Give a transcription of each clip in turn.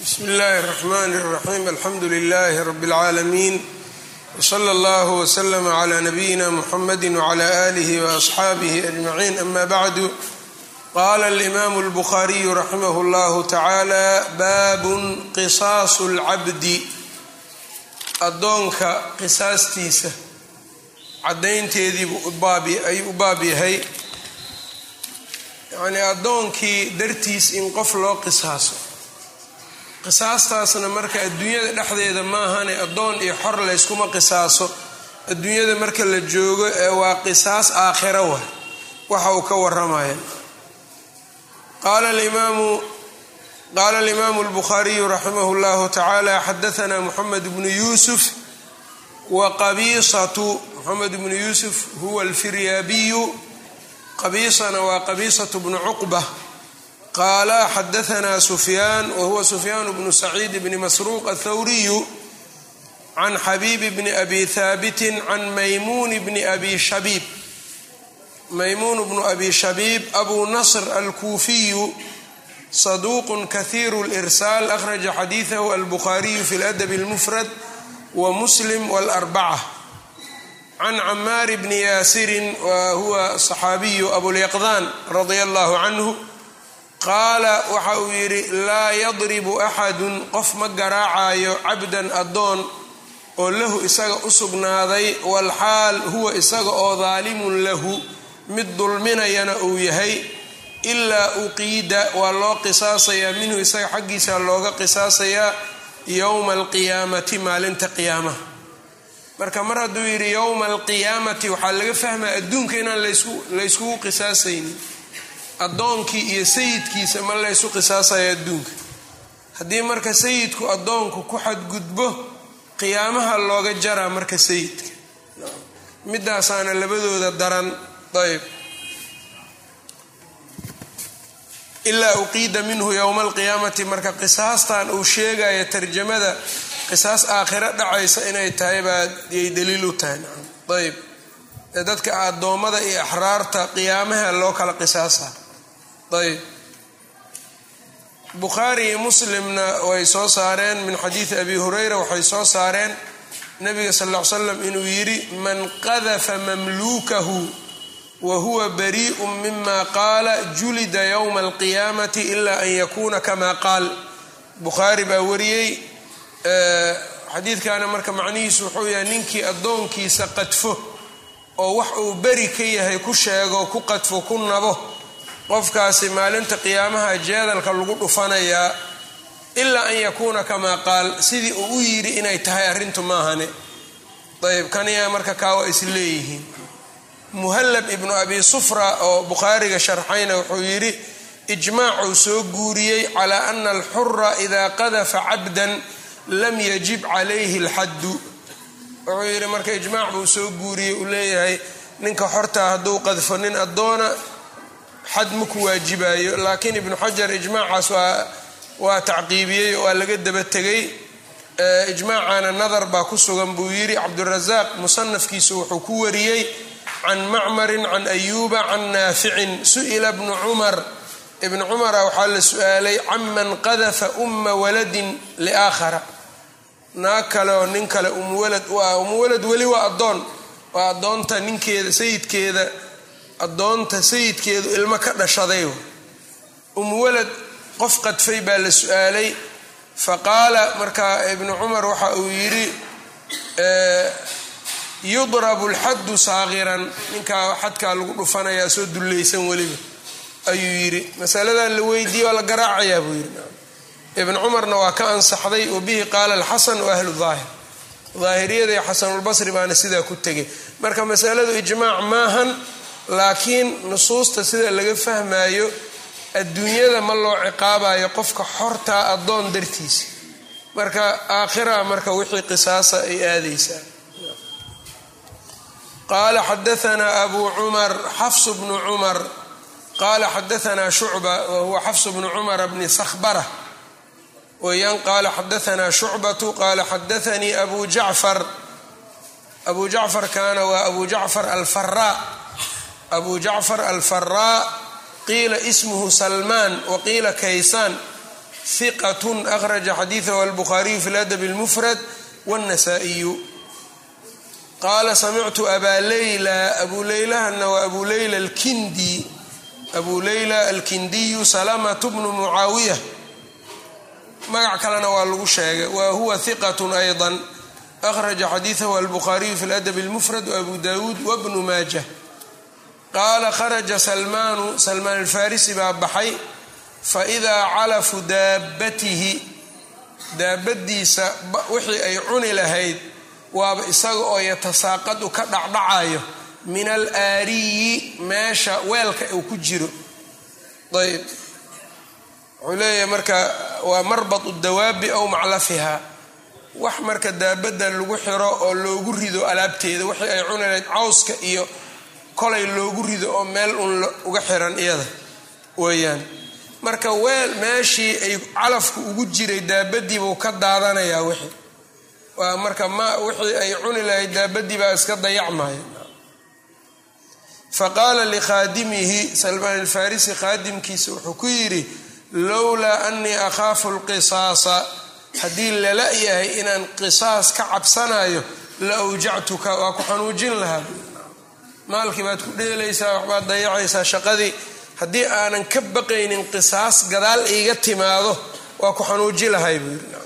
bsmi اllahi الرحmn الرaxيm alxamdu لlh rb العaalamiin wslى اllah wslm عlى nabiyina mxamadi وعlى آlih وأصxaabih أجmaعin ama bعdu qala الإmam الbkhariyu raximah اllah tacalى bab qisaas اlcabdi adoonka qisaastiisa cadaynteediibuu ayuu u baab yahay yani addoonkii dartiis in qof loo qisaaso qisaastaasna marka adduunyada dhexdeeda maahane addoon iyo xor layskuma qisaaso. Adduunyada marka la joogo ee waa qisaas aakhira wa waxa uu ka waramaya qaala alimaamu اlbukhaariyu raximah اllahu tacaala xadaana moxamed bnu yuusuf wa qabiisatu. Moxamed bnu yuusuf huwa alfiryaabiyu. Qabiisana waa qabiisatu bnu cuqba qaala xadaanaa sufyaan wahuwa sufyaan bnu saciid bni masruuq athawriyu can xabiibi bni abi haabitin can maymuun bni abi shabiib maymuun bnu abi shabiib abu nasr alkuufiyu saduuqun kahiiru lirsaal akhraja xadiidahu albukhaariyu fi ladabi اlmufrad wa muslim wاlarbaca can camaar bni yaasirin wa huwa saxaabiyu abulyaqdaan radia allahu qaala waxa uu yidhi laa yadribu axadun qof ma garaacayo cabdan addoon oo lahu isaga u sugnaaday walxaal huwa isaga oo daalimun lahu mid dulminayana uu yahay ilaa uqiida waa loo qisaasayaa minhu isaga xaggiisa looga qisaasayaa yowma alqiyaamati maalinta qiyaamaha. Marka mar hadduu yidhi yowma alqiyaamati waxaa laga fahmaya adduunka inaan layskugu qisaasaynin addoonkii iyo sayidkiisa ma laysu qisaasayo adduunka. Haddii marka sayidku addoonku ku xadgudbo qiyaamaha looga jaraa marka sayidka. Midaasaana labadooda daran ayb ilaa uqiida minhu yowma alqiyaamati marka qisaastan uu sheegaya tarjamada qisaas aakhiro dhacaysa inay tahay baa daliil u tahay. Ayb dadka addoommada iyo axraarta qiyaamaha loo kala qisaasa ayb. Bukhaari iyo muslimna way soo saareen min xadiidi abi hureyra waxay soo saareen nabiga sal ll ly slam inuu yidhi man qadafa mamluukahu wa huwa barii'un mima qaala julida yowma alqiyaamati ila an yakuuna kama qaal. Bukhaari baa wariyey xadiidkana marka macnihiisu wuxuu yahay ninkii addoonkiisa qadfo oo wax uu beri ka yahay ku sheego ku qadfo ku nabo qofkaasi maalinta qiyaamaha jeedalka lagu dhufanayaa ilaa an yakuuna kamaa qaal sidii uu u yidhi inay tahay arrintu maahane ayb kaniya marka kaawa is leeyihiin. Muhallab ibnu abi sufra oo bukhaariga sharxayna wuxuu yidhi ijmaacuu soo guuriyey calaa ana alxura idaa qadafa cabdan lam yajib calayhi alxaddu. Wuxuu yidhi marka ijmaac buu soo guuriyey uu leeyahay ninka xortaa hadduu qadfo nin addoona xad ma ku waajibayo laakiin ibnu xajar ijmaacaas waa tacqiibiyey waa laga daba tegay ijmaacana nadar baa ku sugan buu yidhi cabdurasaaq musanafkiisu wuxuu ku wariyey can macmarin can ayuuba can naaficin su'ila bnu cumar. Ibnu cumara waxaa la su'aalay canman qadafa umma waladin liaakhara. Naag kale oo nin kale umuwalad u ah weli waa addoon. Waa addoonta ninkeeda sayidkeeda addoonta sayidkeedu ilmo ka dhashaday. Umuwalad qof qadfay baa la su'aalay. Fa qaala markaa ibnu cumar waxa uu yidhi yudrabu lxaddu saaqiran ninkaa xadkaa lagu dhufanayaa soo dullaysan weliba. Ayuu yidhi masaladan la weydiiye waa la garaacayaa buu yidhi. Ibn cumarna waa ka ansaxday wabihi qaala alxasan wa ahlu daahir daahiriyada iyo xasanulbasri baana sidaa ku tegay marka masaladu ijmaac maahan laakiin nusuusta sida laga fahmayo adduunyada ma loo ciqaabayo qofka xortaa addoon dartiisa. Marka aakhira marka wixii qisaasa ay aadaysaa qaala xadaanaa abu cumar xafsu bnu cumar. Qaala xadaanaa shucba wa huwa xafsu bnu cumara bni sakhbara. Weyaan qaala xadaanaa shucbatu qaala xadaanii abu jacfar. Abu jacfar kaana waa abu jacfar alfaraa abu jacfar alfaraa qiila ismuhu salmaan wa qiila kaysaan hiqatun akhraja xadiidahu albukhaariyu fi ladab اlmufrad wاnnasaa'iyu qaala samictu abaa leyla abu leylahana waa abu leyla alkindi abu leyla alkindiyu salamatu bnu mucaawiya magac kalena waa lagu sheegay wa huwa hiqatun ayضa akhraja xadiidahu albukhaariyu fi ladab اlmufrad waabu dawuud wabnu maajah qaala kharaja salmaanu salmaan alfarisi baa baxay faidaa calafu daabatihi daabadiisa wixii ay cuni lahayd waaba isaga oo yatasaaqadu ka dhacdhacayo min al aariyi meesha weelka uu ku jiro ayb wuxuu leeyahay marka waa marbatu dawaabi aw maclafiha wax marka daabadda lagu xiro oo loogu rido alaabteeda wixii ay cuni lahayd cawska iyo kolay loogu rido oo meel un uga xiran iyada weeyaan. Marka weel meeshii ay calafku ugu jiray daabadiibuu ka daadanayaa wixii. Waa marka ma wixii ay cuni lahayd daabadii baa iska dayacmaya fa qaala likhaadimihi salmaan alfarisi khaadimkiisa wuxuu ku yidhi lowlaa anii akhaafu lqisaasa haddii lala yahay inaan qisaas ka cabsanayo la awjactuka waa ku xanuujin lahaa maalkii baad ku dheelaysaa waxbaad dayacaysaa shaqadii. Haddii aanan ka baqaynin qisaas gadaal iiga timaado waa ku xanuuji lahay buu yiri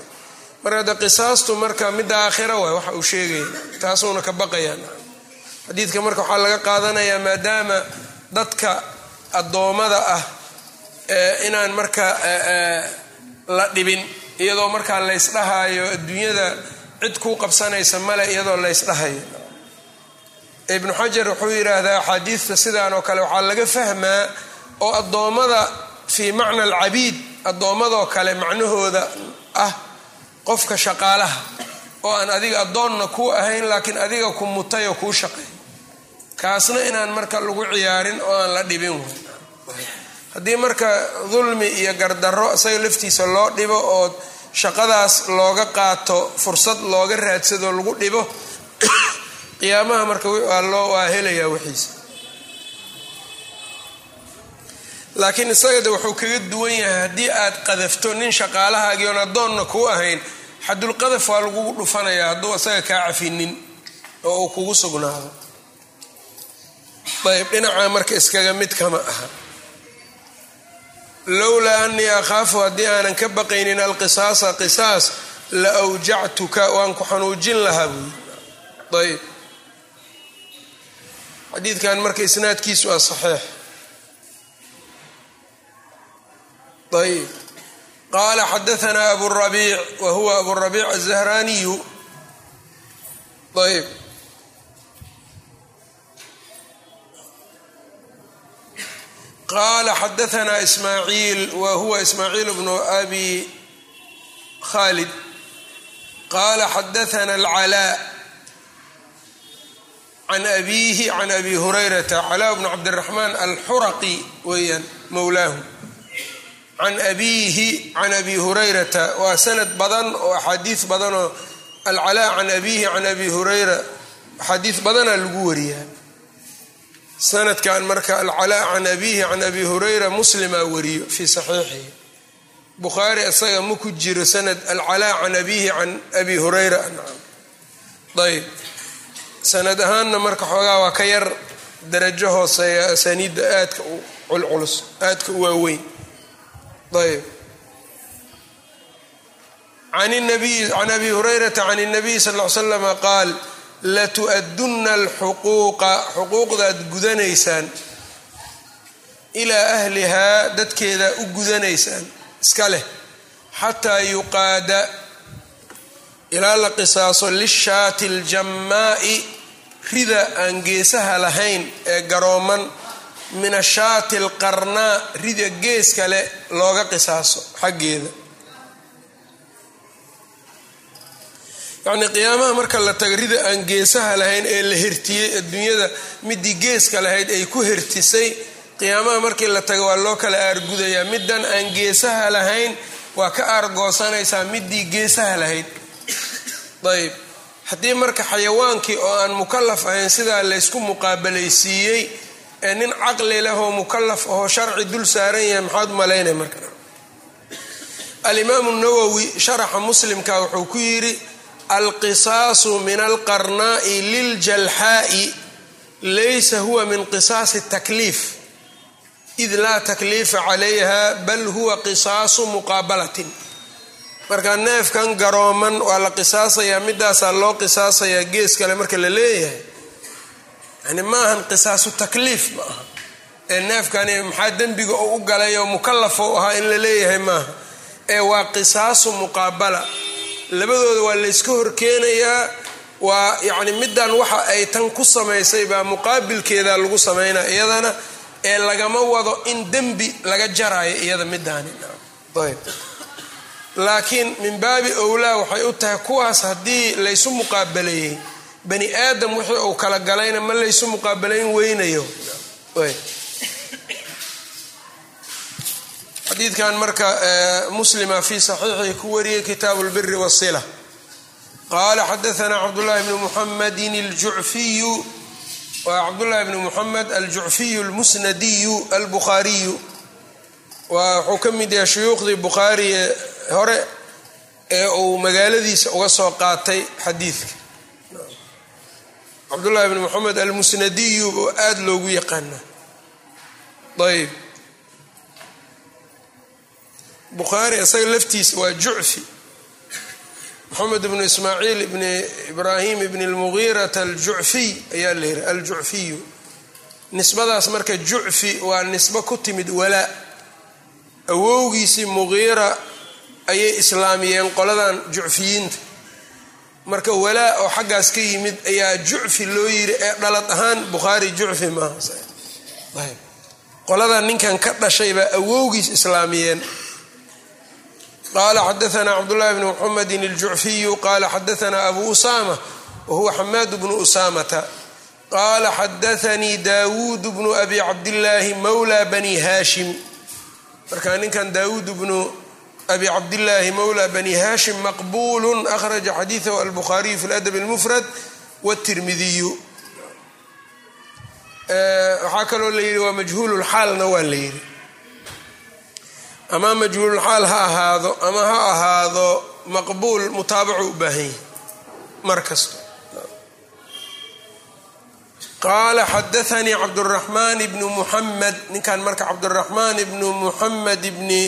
marka de qisaastu marka midda aakhira waay waxa uu sheegaya taasuuna ka baqayaa xadiidka marka waxaa laga qaadanayaa maadaama dadka addoommada ah inaan marka la dhibin iyadoo markaa laysdhahayo adduunyada cid kuu qabsanaysa male iyadoo laysdhahayo ibnu xajar wuxuu yidhaahdaa axaadiidta sidaan oo kale waxaa laga fahmaa oo addoommada fii macna alcabiid addoommadoo kale macnahooda ah qofka shaqaalaha oo aan adiga addoonna kuu ahayn laakiin adiga ku mutay oo kuu shaqeey kaasna inaan marka lagu ciyaarin oo aan la dhibin. Haddii marka dulmi iyo gardarro isaga laftiisa loo dhibo oo shaqadaas looga qaato fursad looga raadsado lagu dhibo qiyaamaha marka waa helayaa wixiisa. Laakiin isaga de wuxuu kaga duwan yahay haddii aad qadafto nin shaqaalahaagii oon addoonna kuu ahayn xadulqadaf waa lagugu dhufanayaa hadduu isaga kaa cafinin oo uu kugu sugnaado. Ayb dhinaca marka iskaga mid kama aha. Lowlaa anii akhaafu haddii aanan ka baqaynin alqisaasa qisaas la awjactuka waan ku xanuujin lahaa buuyi ayb xadiidkan marka isnaadkiisu waa saxiix. Ayb qaala xadaanaa aburabiic wa huwa aburabiic azahraaniyu ayb qaala xadaanaa ismaaciil wa huwa ismaaciil bnu abi khalid qaala xadaana alcalaa can abiihi can abi hurayrata calaa bnu cabdiraxmaan alxuraqi weeyaan mowlaahu can abiihi can abi hurayrata waa sanad badan oo axaadiis badanoo alcalaa can abiihi can abi hurayra axaadiis badanaa lagu wariyaa sanadkan marka alcalaa can abiihi can abi hurayra muslimaa wariyo fii saxiixihi bukhaari isaga ma ku jiro sanad alcalaa can abiihi can abi hurayra ayb sanad ahaanna marka xoogaa waa ka yar darajo hooseeya asaniidda aadka u culculus aadka u waaweyn. Ayb can abi hurayrata can اnabiy sal l slama qaal latu'adunna alxuquuqa xuquuqdaad gudanaysaan ilaa ahlihaa dadkeeda u gudanaysaan. Iska leh. Xataa yuqaada ilaa la qisaaso lishaati اljamaa'i rida aan geesaha lahayn ee garooman min ashaati alqarnaa rida gees kale looga qisaaso xaggeeda. Yacnii qiyaamaha marka la tago rida aan geesaha lahayn ee la hertiyey adduunyada midii geeska lahayd ay ku hertisay qiyaamaha markii la tago waa loo kala aargudayaa. Middan aan geesaha lahayn waa ka aargoosanaysaa midii geesaha lahayd. Ayb haddii marka xayawaankii oo aan mukalaf ahayn sidaa laysku muqaabalaysiiyey ee nin caqli leh oo mukalaf ahoo sharci dul saaran yahay maxaad malaynay marka? Alimaamu nawowi sharaxa muslimka wuxuu ku yidhi alqisaasu min alqarnaa'i liljalxaa'i laysa huwa min qisaasi takliif. Id laa takliifa calayha bal huwa qisaasu muqaabalatin marka neefkan garooman waa la qisaasayaa midaasaa loo qisaasayaa gees kale marka la leeyahay. Yani ma ahan qisaasu takliif ma aha. Ee neefkani maxaa dembiga oo u galay oo oo ahaa in la leeyahay maaha ee waa qisaasu muqaabala. Labadooda waa layska horkeenayaa waa yacni middan waxa ay tan ku samaysay baa muqaabilkeeda lagu samaynaa iyadana ee lagama wado in dembi laga jaraayo iyada midaani ayb laakiin min baabi owlaa waxay u tahay kuwaas haddii laysu muqaabaleeyey bani aadam wixii uu kala galayna ma laysu muqaabalayn weynayo. Xadiidkan marka muslima fi saxiixii ku wariyey kitaabu lbiri wasila qaala xadaana cabdullahi bni muxamedin aljucfiyu waa cabdullahi bni muxamed aljucfiyu almusnadiyu albukhaariyu wuxuu ka mid yahay shuyuukhdii bukhaari hore ee uu magaaladiisa uga soo qaatay xadiidka. Cabdullahi bni moxamed almusnadiyu oo aada loogu yaqaana ayb bukhaari isaga laftiisa waa jucfi moxamed bnu ismaaciil ibni ibraahim ibni lmugiirata aljucfiy ayaa la yihi aljucfiyu nisbadaas marka jucfi waa nisbo ku timid walaa awowgiisii mugiira ayay islaamiyeen qoladan jucfiyiinta. Marka walaa oo xaggaas ka yimid ayaa jucfi loo yiri ee dhalad ahaan bukhaari jucfi maaha ninkan ka dhashay baa awowgiis islaamiyeen. Qala xadaana cabdullahi bni muxamedin aljucfiyu qala xadaana abu usama wahuwa xamaad bnu usamata qala xadaanii dawuud bnu abi cabdillaahi mawla bani hashim marka ninkan dawuud bnu abi cabdillaahi mawla bani hashim maqbulu akhraja xadiidahu albukhaariyu fi ladab اlmufrad wاtirmidiyu waxaa kaloo la yidhi waa majhuululxaalna waa la yidhi. Ama majhuululxaal ha ahaado ama ha ahaado maqbuul mutaabacu u baahan yahi mar kasta qaala xadaanii cabduraxmaan bnu muxamed ninkan marka cabduraxmaan ibnu muxamed ibni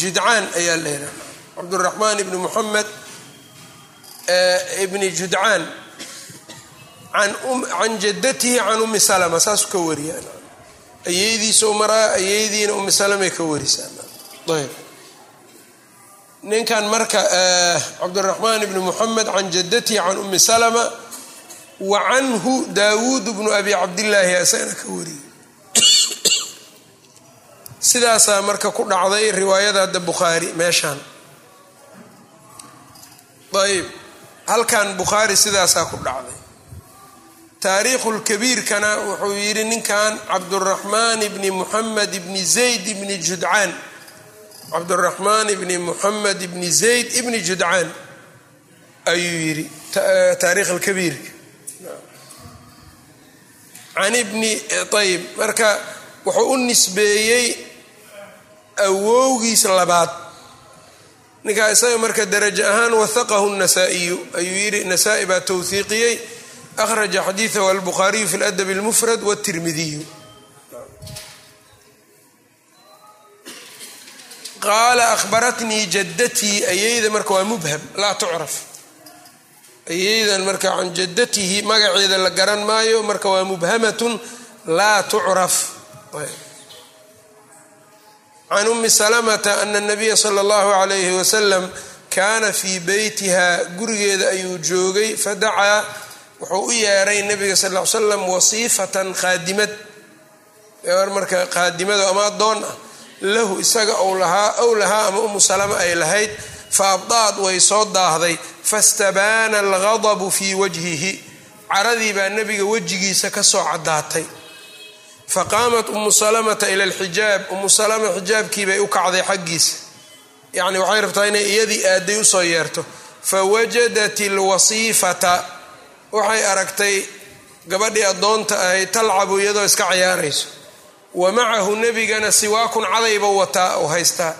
judcaan ayaa la yidhaha cabduraxmaan ibni muxamed ibni judcaan can jadatihi can umi salama saasuu ka wariyaan ayeydiisau maraa ayeydiina umi salamay ka warisaayb ninkan marka cabdiraxmaan ibni muxamed can jadatihi can umi salama wa canhu daawuud bnu abi cabdillaahi isagana ka wariyey. Sidaasaa marka ku dhacday riwaayada hadda bukhaari meeshaan. Ayb halkan bukhaari sidaasaa ku dhacday. Taariikhulkabiirkana wuxuu yidhi ninkan cabduraxmaan ibni muxamed ibni zayd ibni judcaan cabduraxmaan ibni muxamed ibni zayd ibni judcaan ayuu yidhi taariikh alkabiirka can ibni ayb marka wuxuu u nisbeeyey awowgiis labaad. Ninkaa isaga marka darajo ahaan wahaqahu nasaa-iyu ayuu yidhi nasaa-i baa towhiiqiyey akhraja xadiidahu albukhaariyu fi ladab اlmufrad wاtirmidiyu qaala ahbaratnii jadatii ayeyda marka waa mubham laa tucraf. Ayeydan marka can jadatihi magaceeda la garan maayo marka waa mubhamatun laa tucraf. Can umi salamata ana nabiya sala allahu alayhi wasalam kaana fii beytiha gurigeeda ayuu joogay fadacaa wuxuu u yeeray nabiga sal l slam wasiifatan khaadimad. Marka khaadimado ama addoon ah lahu isaga ou lahaa ow lahaa ama umu salama ay lahayd fa abdaad way soo daahday fastabaana alghadabu fii wajhihi. Caradii baa nebiga wejigiisa ka soo caddaatay. Faqaamat umu salamata ila alxijaab. Umu salama xijaabkii bay u kacday xaggiisa yacni waxay rabtaa inay iyadii aaday u soo yeerto. Fawajadat alwasiifata. Waxay aragtay gabadhii addoonta ahayd talcabu iyadoo iska cayaarayso wa macahu nebigana siwaakun cadayba wataa oo haystaa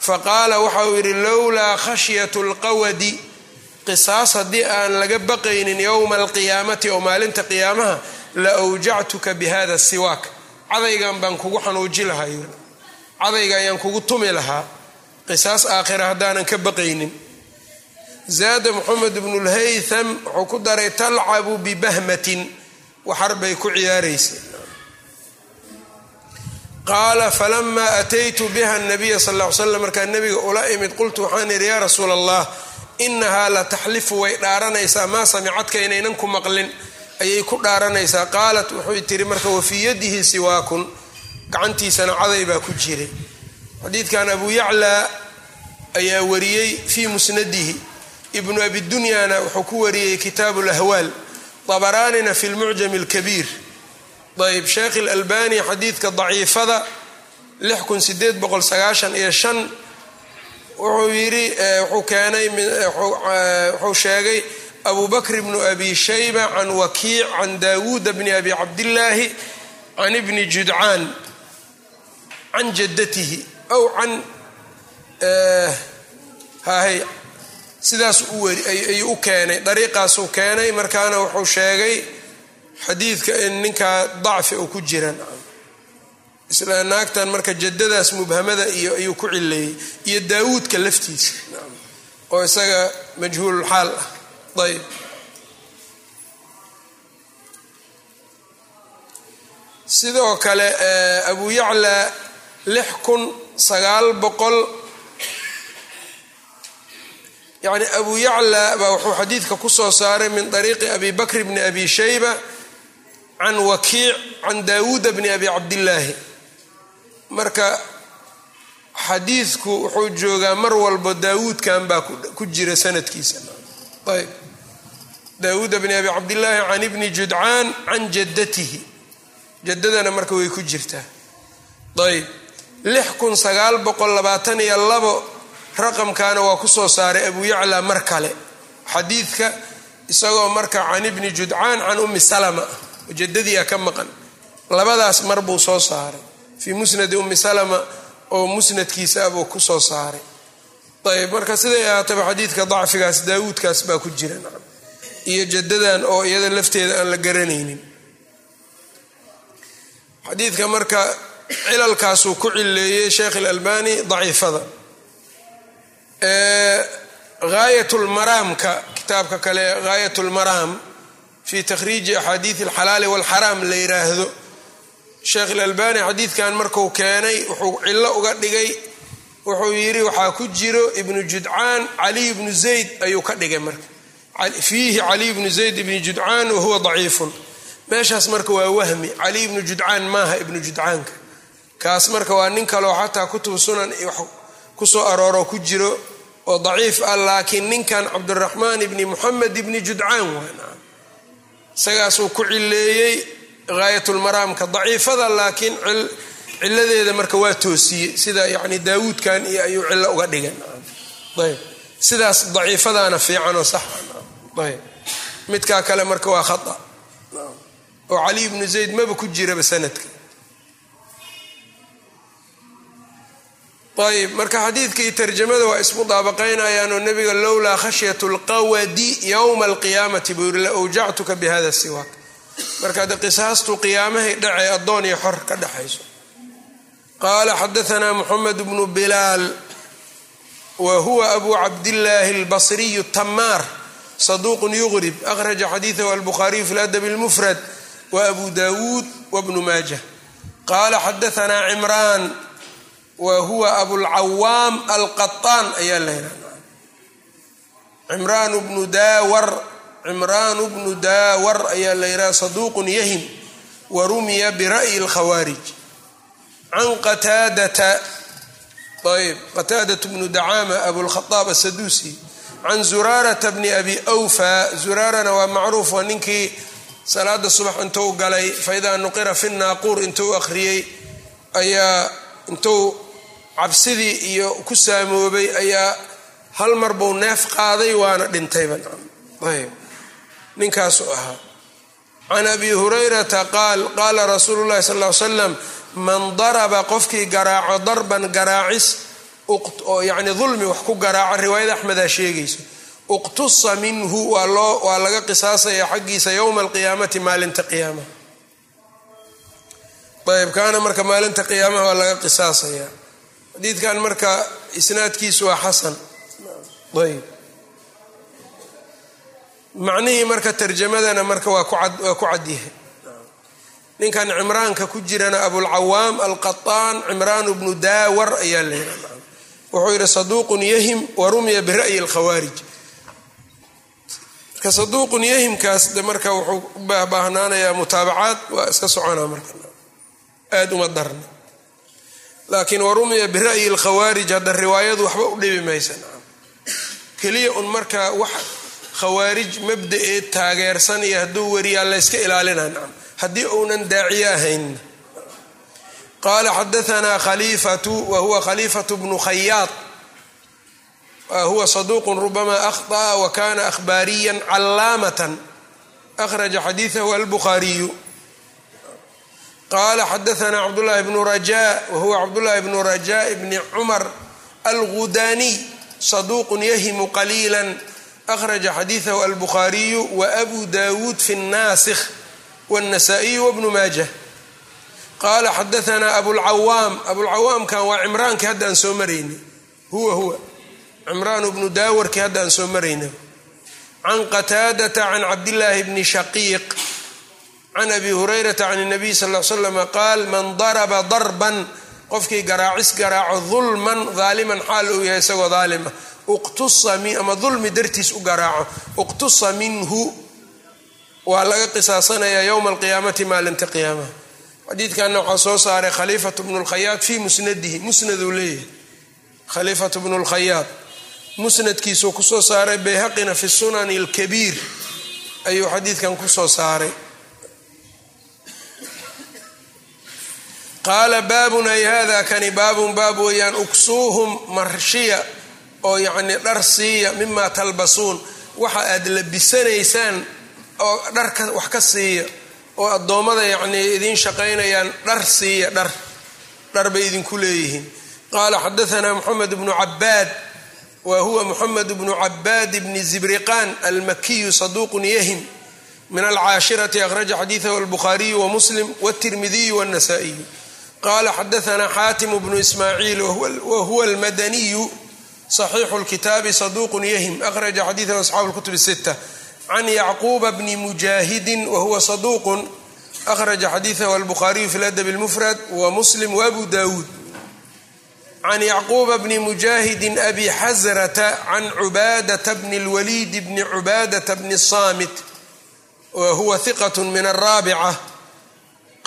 faqaala waxa uu yidhi lowlaa khashyatu lqawadi. Qisaas haddii aan laga baqaynin yowma alqiyaamati oo maalinta qiyaamaha la awjactuka bi hada siwaak. Cadaygan baan kugu xanuuji lahaa cadayga ayaan kugu tumi lahaa. Qisaas aakhira haddaanan ka baqaynin. Zaada moxamed bnu lhaytham wuxuu ku daray talcabu bibahmatin. Waxar bay ku ciyaaraysa qaala falamaa ataytu biha nabiya sal ly slam markaa nebiga ula imid qultu waxaan idhi yaa rasuula allah inahaa la taxlifu way dhaaranaysaa maa samicadka inaynan ku maqlin ayay ku dhaaranaysaa qaalat wuxuu tiri marka wafii yadihi siwaakun gacantiisana caday baa ku jiray xadiidkan abu yaclaa ayaa wariyey fii musnadihi ibnu abidunyana wuxuu ku wariyey kitaabu lahwaal dabaraanina fi lmucjami alkabiir ayb sheekh ilalbani xadiidka daciifada wuxuu yidhi wuxuu keenay wuxuu sheegay abu bakr bnu abi shayba can wakiic can daawuuda bni abi cabdillaahi can ibni judcaan can jaddatihi aw can hahay sidaas ayuu u keenay dariiqaasuu keenay markaana wuxuu sheegay xadiidka in ninkaa dacfi uu ku jiran isla naagtan marka jadadaas mubhamada iyo ayuu ku cileeyey iyo daawuudka laftiisa. Oo isaga majhuululxaal ah. Ayb sidoo kale abu yaclaa lix kun sagaal boqol yani abu yaclaa baa wuxuu xadiidka ku soo saaray min طariiqi abi bakr bni abi shayba can wakiic can daawuuda bni abi cabdillaahi marka xadiidku wuxuu joogaa mar walba daawuudkan baa ku jira sanadkiisa ayb daawuuda bni abi cabdillaahi can ibni judcaan can jaddatihi jaddadana marka way ku jirtaa ayb lix kun sagaal boqol labaatan iyo labo raqamkaana waa ku soo saaray abu yaclaa mar kale xadiidka isagoo marka can ibni judcaan can ummi salama jaddadii a ka maqan. Labadaas mar buu soo saaray. Fii musnadi ummi salama oo musnadkiisa abuu ku soo saaray. Ayb marka siday ahaataba xadiidka dacfigaas daawuudkaas baa ku jira. Iyo jadadan oo iyada lafteeda aan la garanaynin. Xadiidka marka cilalkaasuu ku cileeyey sheekh ilalbani daciifada. Gaayat lmaraamka kitaabka kale gaayat lmaraam fi takhriiji axaadiid alxalaali walxaraam la yiraahdo. Sheekh ilalbani xadiidkan marku keenay wuxuu cillo uga dhigay. Wuxuu yidhi waxaa ku jiro ibnu judcaan caliy bnu zayd ayuu ka dhigay marka. Fiihi caliy bnu zayd ibni judcaan wahuwa daciifun. Meeshaas marka waa wahmi. Caliy ibnu judcaan maaha ibnu judcaanka. Kaas marka waa nin kaleo xataa kutub sunan ku soo arooro ku jiro oo daciif ah laakiin ninkan cabdiraxmaan ibni muxamed ibni judcaan waa isagaasuu ku cileeyey gaayatulmaraamka daciifada laakiin ciladeeda marka waa toosiyey. Sida yani daawuudkan iyo ayuu cillo uga dhigan ayb sidaas daciifadaana fiicanoo saxayb midkaa kale marka waa khata. Oo cali ibnu zayd maba ku jiraba sanadka ayb marka xadiidka iyo tarjamada waa ismudaabaqaynayaanoo nabiga lowlaa khashyat lqawadi yowma alqiyaamati buu yiri la awjactuka bihada siwaak. Marka de qisaastu qiyaamahay dhacee addoon iyo xor ka dhexayso. Qaala xadaanaa muxamed bnu bilaal wa huwa abu cabdillaahi albasriyu tamaar saduuqun yuqrib akhraja xadiidahu albukhaariyu fi ladabi اlmufrad wa abu dawuud wabnu maajah qaala xadaanaa cimraan wa huwa abulcawaam alqaطaan ayaa la yihahda cimraan bnu daawar cimraan bnu daawar ayaa la yidhaha saduuqun yahim wa rumiya bira'yi اlkhawaarij can qataadata ayb qataadat bnu dacaama abulkhaaab asaduusi can zuraarata bni abi awfa zuraarana waa macruuf waa ninkii salaada subax intuu galay faidaa nuqira fi naaquur intuu akhriyey ayaa intuu cabsidii iyo ku saamoobay ayaa hal mar buu neef qaaday waana dhintayba ayb ninkaasuu ahaa. Can abi hurayrata qaal qaala rasuulu llahi sal l slam man daraba qofkii garaaco darban garaacis oo yacni dulmi wax ku garaaco riwaayada axmedaa sheegayso uqtusa minhu waa laga qisaasaya xaggiisa yowma alqiyaamati maalinta qiyaamaha. Ayb kaana marka maalinta qiyaamaha waa laga qisaasaya xadiidkan marka isnaadkiisu waa xasan. Ayb macnihii marka tarjamadana marka waa ku cadyahay ninkan cimraanka ku jirana abulcawaam alqaطaan cimraan bnu daawar ayaa leeyaha wuxuu yidhi saduuqun yahim wa rumya bira'yi اlkhawaarij marka saduuqun yahimkaas de marka wuxuu u baahnaanayaa mutaabacaad waa iska soconaa marka. Aada uma darna laakiin warumiya bira'yi lkhawaarij hadda riwaayadu waxba u dhibi maysa. Keliya un marka wax khawaarij mabda'eed taageersan iyo hadduu wariyaa layska ilaalina nacam haddii uunan daaciye ahayn. Qaala xadaanaa khaliifatu wa huwa khaliifatu bnu khayaad huwa saduuqun rubamaa akhطa'a wa kana akhbaariyan callaamatan. Akhraja xadiidahu albukhaariyu qaala xadaanaa cabdulaahi bnu rajaa wahuwa cabdulaahi bnu rajaa bni cumar algudaniy saduuqun yahimu qaliila akhraja xadiidahu albukhaariyu waabu daawuud fi naasikh wاnasaa-iyu wbnu maajah qaala xadaanaa abulcawaam abulcawaamkan waa cimraankii hadda aan soo maraynay huwa huwa cimraan bnu daawarkii hadda aan soo maraynay can qataadata can cabdilaahi bni shaqiiq can abi hurayrata can الnabiy sal l slama qaal man daraba darban qofkii garaacis garaaco dulman daaliman xaal uu yahay isagoo daalima ama dulmi dartiis u garaaco. uqtusa minhu waa laga qisaasanayaa yowma alqiyaamati maalinta qiyaamaha xadiidkanna waxaa soo saaray khaliifatu bnu lkhayaad fii musnadihi. musnaduu leeyahay. Khaliifatu bnu lkhayaad musnadkiisuu ku soo saaray bayhaqina fi sunani alkabiir ayuu xadiidkan ku soo saaray qaala baabun ay hada kani baabun baab weeyaan uksuuhum marshiya oo yacnii dhar siiya mimaa talbasuun waxa aad labisanaysaan oo dharka wax ka siiya oo addoommada yacnii idiin shaqaynayaan dhar siiya dhar dhar bay idinku leeyihiin. Qaala xadaanaa moxamed bnu cabaad wa huwa moxamed bnu cabaad bni zibriqaan almakiyu saduuqun yahim min alcaashirati akhraja xadiidahu albukhaariyu wamuslim wاtirmidiyu wاnasaa'iyu qala xadaanaa xaatimu bnu ismaaciil wahuwa almadaniyu saxiixu lkitaabi saduuqun yahim akhraja xadiidahu asxaabu lkutubi sita can yacquuba bni mujaahidin wahuwa saduuqun akhraja xadiidahu albukhaariyu fi ladabi lmufrad wa muslim waabu daawuud can yacquuba bni mujaahidin abi xasrata can cubaadata bni lwaliidi bni cubaadata bni saamit wahuwa hiqat min araabica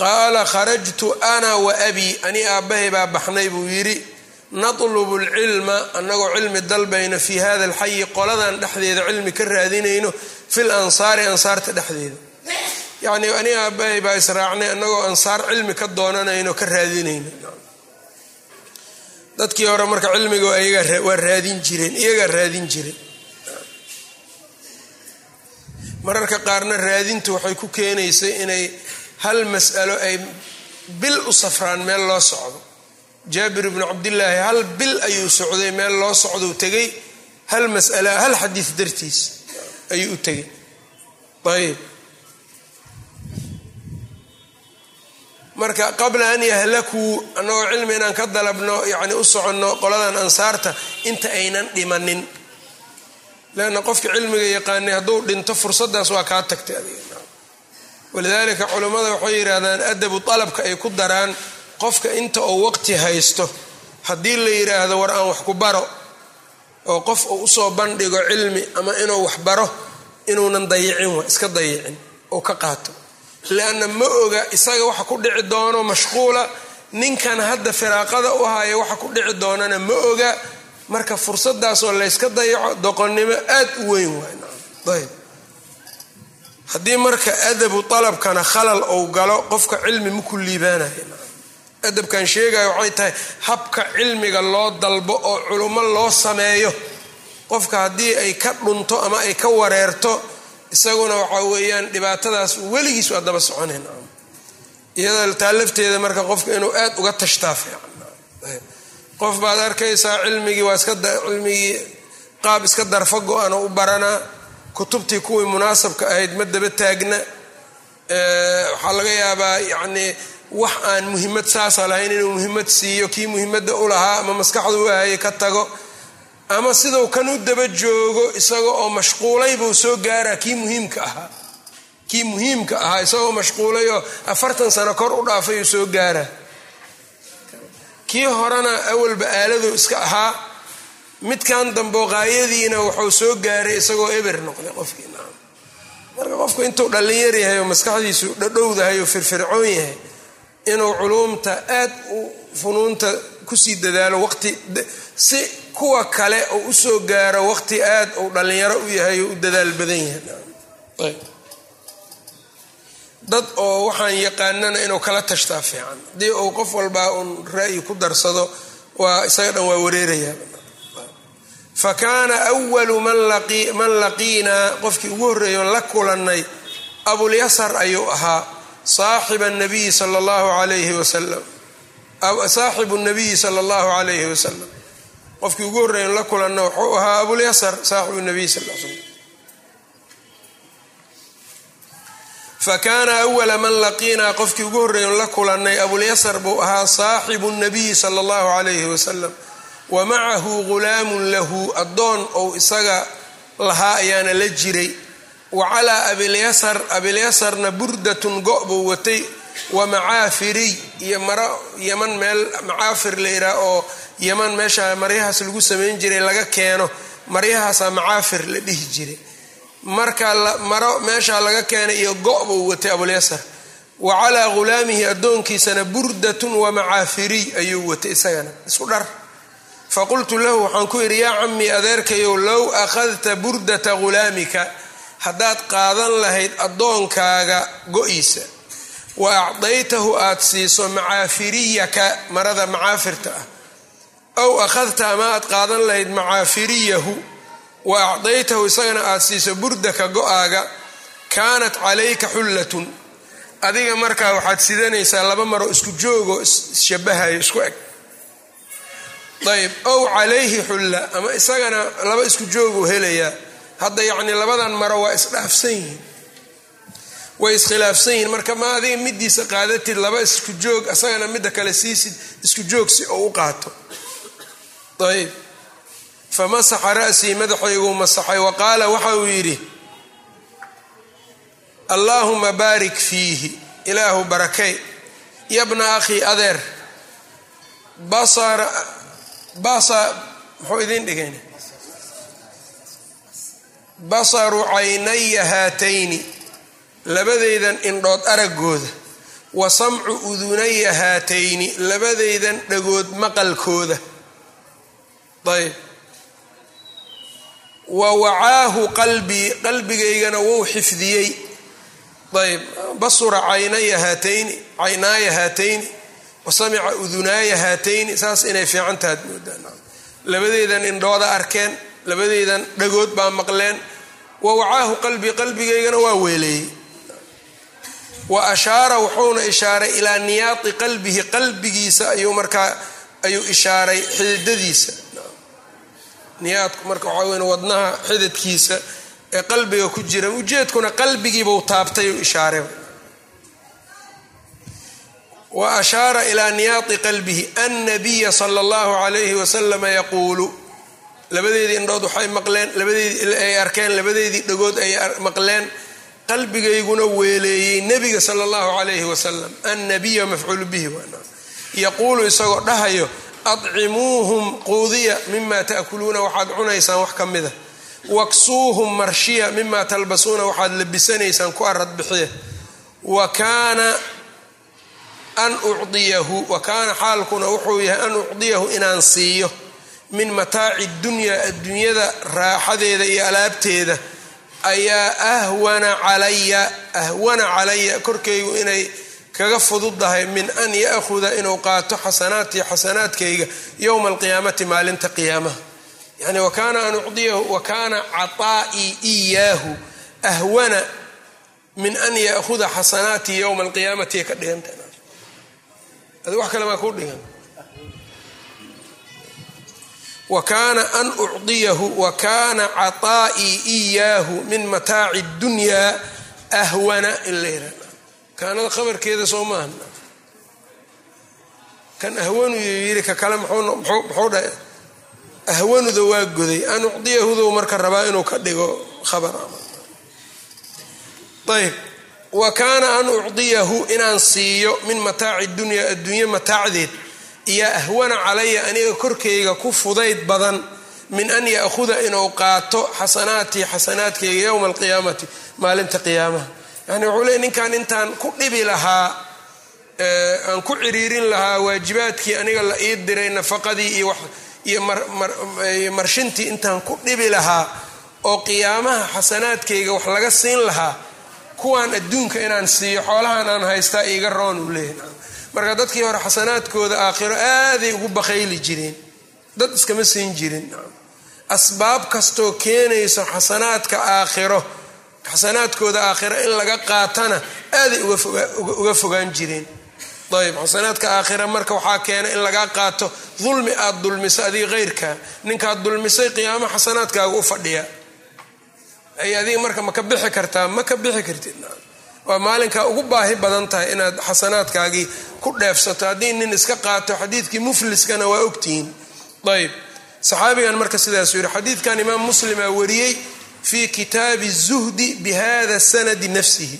qaala kharajtu ana wa abi. Ani aabbahay baa baxnay buu yidhi natlubu alcilma annagoo cilmi dalbayno fii hada alxayi qoladan dhexdeeda cilmi ka raadinayno fil ansaari ansaarta dhexdeeda. Yacnii ani aabbahay baa israacnay annagoo ansaar cilmi ka doonanayno ka raadinayno. Dadkii hore marka cilmiga waa raadin jireen iyagaa raadin jireen mararka qaarna raadintu waxay ku keenaysay inay hal mas'alo ay bil u safraan meel loo socdo. Jaabir ibnu cabdillaahi hal bil ayuu socday meel loo socdou tegay hal mas'ala hal xadiis dartiis ayuu u tegay ayb marka qabla an yahlakuu annagoo cilmi inaan ka dalabno yacni u soconno qoladan ansaarta inta aynan dhimanin. Leanna qofka cilmiga yaqaanay hadduu dhinto fursaddaas waa kaa tagtay adiga walidaalika culammada waxay yidhaahdaan adabu dalabka ay ku daraan qofka inta uu waqti haysto. Haddii la yidhaahdo war aan wax ku baro oo qof uu u soo bandhigo cilmi ama inuu wax baro inuunan dayicin wa iska dayicin oo ka qaato. Lianna ma oga isaga waxa ku dhici doono mashquula ninkan hadda firaaqada u haya waxa ku dhici doonana ma oga. Marka fursadaasoo layska dayaco doqonnimo aad u weyn waayb haddii marka adabu dalabkana khalal ou galo qofka cilmi maku liibaanayo. Adabkan sheegayo waxay tahay habka cilmiga loo dalbo oo culummo loo sameeyo qofka haddii ay ka dhunto ama ay ka wareerto isaguna waxaa weeyaan dhibaatadaas weligiis waa daba soconayn iyada taa lafteeda marka qofka inuu aad uga tashtaa qof baad arkaysaa cilmigii waa iska cilmigii qaab iska darfa go-an u baranaa kutubtii kuwii munaasabka ahayd ma daba taagna. Waxaa laga yaabaa yacnii wax aan muhimmad saasa lahayn inuu muhimmad siiyo kii muhimadda u lahaa ama maskaxda u ahayay ka tago. Ama siduu kan u daba joogo isaga oo mashquulay buu soo gaaraa kii muhiimka ahaa. Kii muhiimka ahaa isagoo mashquulay oo afartan sano kor u dhaafay uu soo gaaraa. Kii horena awalba aaladuu iska ahaa midkan dambo qaayadiina wuxuu soo gaaray isagoo eber noqday qofkii naam. Marka qofku intuu dhallinyar yahay oo maskaxdiisu dhadhowdahay oo firfircoon yahay inuu culuumta aad u funuunta ku sii dadaalo waqti si kuwa kale uu u soo gaaro waqti aad uu dhallinyaro u yahay oo u dadaal badan yahay dad oo waxaan yaqaanana inuu kala tashtaa fiican. Haddii uu qof walbaa uun ra'yi ku darsado waa isaga dhan waa wareerayaa fa kaana walu man laqiinaa qofkii ugu horreeyoon la kulannay abulyasar ayuu ahaa saaxiba nabiyi sala allahu alayhi wasalam saaxibu nabiyi sala allahu calayhi wasalam qofkii ugu horreeyoon la kulanna wuxuu ahaa abulyasar saaxibu nabiy sal l slam fakaana awala man laqiinaa qofkii ugu horreeyon la kulannay abulyasar buu ahaa saaxibu nabiyi sala allahu calayhi wasalam wa macahu ghulaamun lahu addoon ou isaga lahaa ayaana la jiray. Wa calaa abilyasar abilyasarna burdatun go' buu watay. Wa macaafiriy iyo maro yaman meel macaafir la yidhaah oo yaman meesha maryahaas lagu samayn jiray laga keeno. Maryahaasaa macaafir la dhihi jiray. Marka maro meeshaa laga keenay iyo go' buu watay abulyasar wa calaa ghulaamihi addoonkiisana burdatun wa macaafiriy ayuu watay isagana. Isku dhar faqultu lahu waxaan ku yidhi yaa camii adeerkayow low akhadta burdata ghulaamika haddaad qaadan lahayd addoonkaaga go-iisa wa acdaytahu aad siiso macaafiriyaka marada macaafirta ah aw akhadta ama aad qaadan lahayd macaafiriyahu wa acdaytahu isagana aad siiso burdaka go'aaga kaanat calayka xullatun adiga markaa waxaad sidanaysaa laba maro isku joogoo isshabahayo isku eg ayb ow calayhi xulla ama isagana laba isku jooguu helayaa hadda yacni labadan maro waa isdhaafsan yihiin. Way iskhilaafsan yihiin. Marka ma adiga midiisa qaadatid laba isku joog isagana midda kale siisid isku joog si oo u qaato. Ayb famasaxa ra'sii madaxayguu masaxay wa qaala waxa uu yidhi allaahuma baarik fiihi ilaahu barakay yabna akhii adeer basara basa muxuu idiin dhigayn basaru caynaya haatayni labadaydan indhood araggooda. Wa samcu udunaya haatayni labadaydan dhagood maqalkooda. Ayb. Wa wacaahu qalbii qalbigaygana wou xifdiyey. Ayb. Basura caynaya haatayni caynaaya haatayni wa samica udunaaya haatayni saas inay fiican tahaad moodaan labadeydan indhooda arkeen labadeydan dhagood baa maqleen. Wa wacaahu qalbii qalbigaygana waa weeleeyey. Wa ashaara wuxuuna ishaaray ilaa niyaati qalbihi qalbigiisa ayuu markaa ayuu ishaaray xididadiisa niyaadku marka waxaa weyn wadnaha xididkiisa ee qalbiga ku jira ujeedkuna qalbigiibuu taabtay u ishaaray wa ashaara ilaa niyaati qalbihi annabiya sala allahu calayhi wasalama yaquulu. Labadeedii indhood waxay maqleen labadeedii ay arkeen labadeedii dhagood ay maqleen qalbigayguna weeleeyey nebiga sala allahu calayhi wasalam annabiya mafcuulu bihi yaquulu isagoo dhahayo adcimuuhum quudiya mima taakuluuna waxaad cunaysaan wax ka mida waksuuhum marshiya mima talbasuuna waxaad labisanaysaan ku arad bixiya. Wa kaana an ucdiyahu wa kaana xaalkuna wuxuu yahay an ucdiyahu inaan siiyo min mataaci dunyaa adduunyada raaxadeeda iyo alaabteeda. Ayaa ahwana calaya ahwana calaya korkaygu inay kaga fududahay min an yaahuda inuu qaato xasanaatii xasanaadkayga yowma alqiyaamati maalinta qiyaamaha. Yani wakaana an ucdiyahu wa kaana caطaa'ii iyaahu ahwana min an yaahuda xasanaatii yowma alqiyaamati ka dhiganta adi wax kale baa kuu dhigan. Wakaana an ucdiyahu wa kaana iyaahu min mataaci اdunyaa ahwana in la yihahda kaanada khabarkeeda soo maaha kan ahwanu yiri ka kale muxuu dhahay ahwanuda waa goday. An ucdiyahudu marka rabaa inuu ka dhigo khabar. Ayb wa kaana an ucdiyahu inaan siiyo min mataaci dunyaa adduunye mataacdeed iyo ahwana calaya aniga korkayga ku fudayd badan min an ya'huda inuu qaato xasanaatii xasanaadkayga yowma alqiyaamati maalinta qiyaamaha. Yani wuxuu leey ninkan intaan ku dhibi lahaa aan ku ciriirin lahaa waajibaadkii aniga la ii diray nafaqadii iyo marshintii intaan ku dhibi lahaa oo qiyaamaha xasanaadkayga wax laga siin lahaa kuwaan adduunka inaan siiyo xoolahan aan haystaa iiga roon uu leeyahy marka dadkii hore xasanaadkooda aakhiro aaday ugu bakayli jireen dad iskama siin jirin. Asbaab kastoo keenayso xasanaadka aakhiro xasanaadkooda aakhiro in laga qaatana aaday uga fogaan jireen ayb xasanaadka aakhira marka waxaa keena in lagaa qaato dulmi aad dulmiso adiga heyrka ninkaad dulmisay qiyaamo xasanaadkaaga u fadhiya ay adiga marka ma ka bixi kartaa ma ka bixi kartid. Waa maalinkaa ugu baahi badan tahay inaad xasanaadkaagii ku dheefsato. Haddii nin iska qaato xadiidkii mufliskana waa ogtihiin ayb saxaabigan marka sidaasuu yihi xadiidkan imaam muslima wariyey fi kitaabi zuhdi bihada sanadi nafsihi.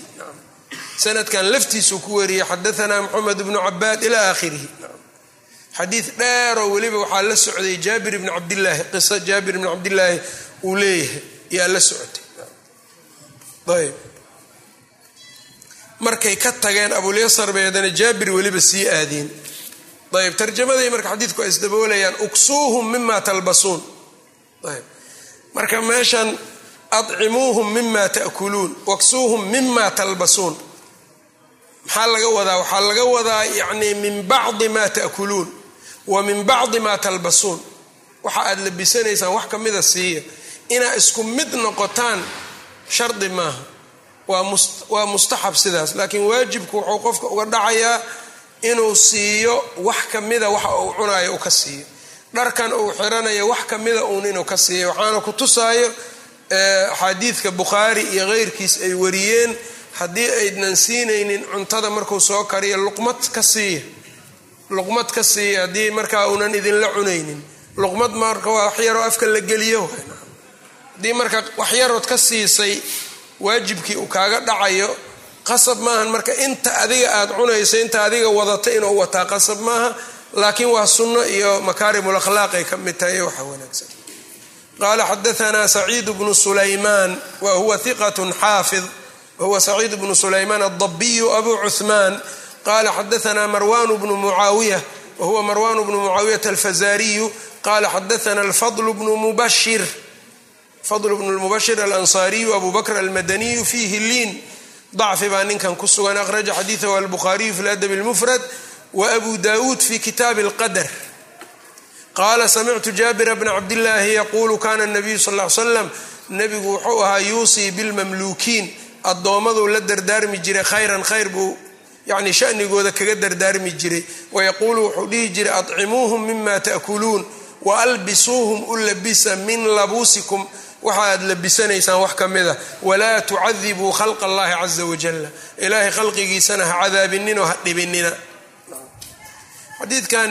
Sanadkan laftiisuu ku wariyey xadaanaa moxamed bnu cabaad ila akhirihi xadiid dheeroo weliba waxaa la socday jaabir bni cabdilaahi qiso jaabir bni cabdilaahi uu leeyahay yaa la socotay ayb. Markay ka tageen abulyasar bay haddana jaabir weliba sii aadeen. Ayb tarjamaday marka xadiidku ay isdaboolayaan uksuuhum mima talbasuun. Ayb. Marka meeshan adcimuuhum mima taakuluun waksuuhum mima talbasuun. Maxaa laga wadaa? Waxaa laga wadaa yacni min bacdi ma taakuluun wa min bacdi ma talbasuun. Waxa aad labisanaysaan wax kamida siiya. Inaa isku mid noqotaan shardi maaha waa mustaxab sidaas. Laakiin waajibku wuxuu qofka uga dhacayaa inuu siiyo wax kamida waxa uu cunayo u ka siiyo. Dharkan uu xiranayo wax kamida uun inuu ka siiyo. Waxaana ku tusaayo axaadiidka bukhaari iyo keyrkiis ay wariyeen. Haddii aydnan siinaynin cuntada markuu soo kariyo luqmad ka siiya luqmad ka siiya haddii markaa uunan idinla cunaynin. Luqmad marka waa waxyaroo afka la geliyo haddii marka waxyarood ka siisay waajibkii uu kaaga dhacayo qasab maahan. Marka inta adiga aad cunayso inta adiga wadata inuu wataa qasab maaha. Laakiin waa sunno iyo makaarimul akhlaaq ay ka mid tahay waxa wanaagsan. Qaala xadaanaa saciid bnu sulaymaan wa huwa hiqat xaafid. Wahuwa saciid bnu sulaymaan aldabiyu abu cuhmaan qala xadaanaa marwan bnu mucaawiya wahuwa marwan bnu mucaawiyata alfazariyu qala xadaana alfadl bnu mubashir fadl bnu lmubashir alansaariyu abu bakr almadaniyu fiihi liin. Dacfi baa ninkan ku sugan akhraja xadiidahu albukhaariyu fi ladab اlmufrad wa abu dawuud fi kitaabi اlqadr qaala samictu jaabira bna cabdillaahi yaquulu kana nabiyu sal l slam nebigu wuxuu ahaa yuusii bilmamluukiin. Addoommaduu la dardaarmi jiray khayran khayr buu yani shanigooda kaga dardaarmi jiray. Wayaquulu wuxuu dhihi jiray adcimuuhum mima taakuluun waalbisuuhum u labisa min labuusikum waxa aad labisanaysaan wax ka mida. Walaa tucadibuu khalqa allahi caza wajalla ilaahay khalqigiisana ha cadaabinino ha dhibinina. Xadiidkan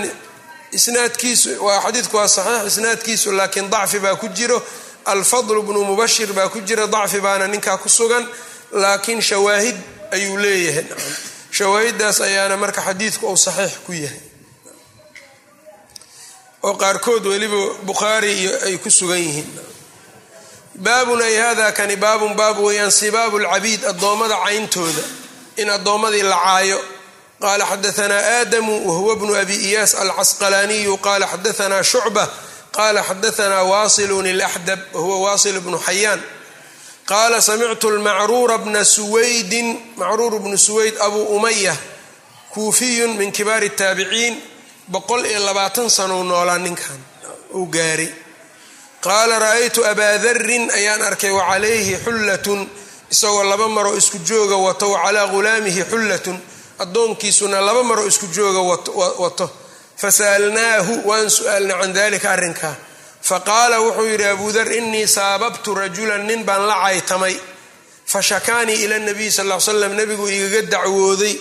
isnaadkiisu waa xadiidku waa saxiix isnaadkiisu laakiin dacfi baa ku jiro. Alfadl bnu mubashir baa ku jira dacfi baana ninkaa ku sugan. Laakiin shawaahid ayuu leeyahay. Shawaahiddaas ayaana marka xadiidku uu saxiix ku yahay. Oo qaarkood weliba bukhaari iyo ay ku sugan yihiin baabun ay hada kani baabun baab weeyaan sibaabu lcabiid addoommada cayntooda in addoommadii la caayo. Qala xadaanaa aadamu wahuwa bnu abi iyaas alcasqalaaniyu qala xadaanaa shucba qala xadaanaa wasilun ilaxdab wahuwa wasil bnu xayaan. Qaala samictu lmacruura bna suwaydin macruur bnu suwayd abu umaya kuufiyun min kibaari taabiciin boqol iyo labaatan sanow noolaa ninkan uu gaaray qaala ra'aytu abaa darin ayaan arkay wacalayhi xullatun isagoo laba maroo isku jooga wato wacalaa ghulaamihi xullatun addoonkiisuna laba maroo isku jooga wato fasa'alnaahu waan su'aalnay can dalika arrinkaa faqaala wuxuu yidhi abuu dar innii saababtu rajulan nin baan la caytamay. Fashakaanii ila nabiyi sal l slam nebigu igaga dacwooday.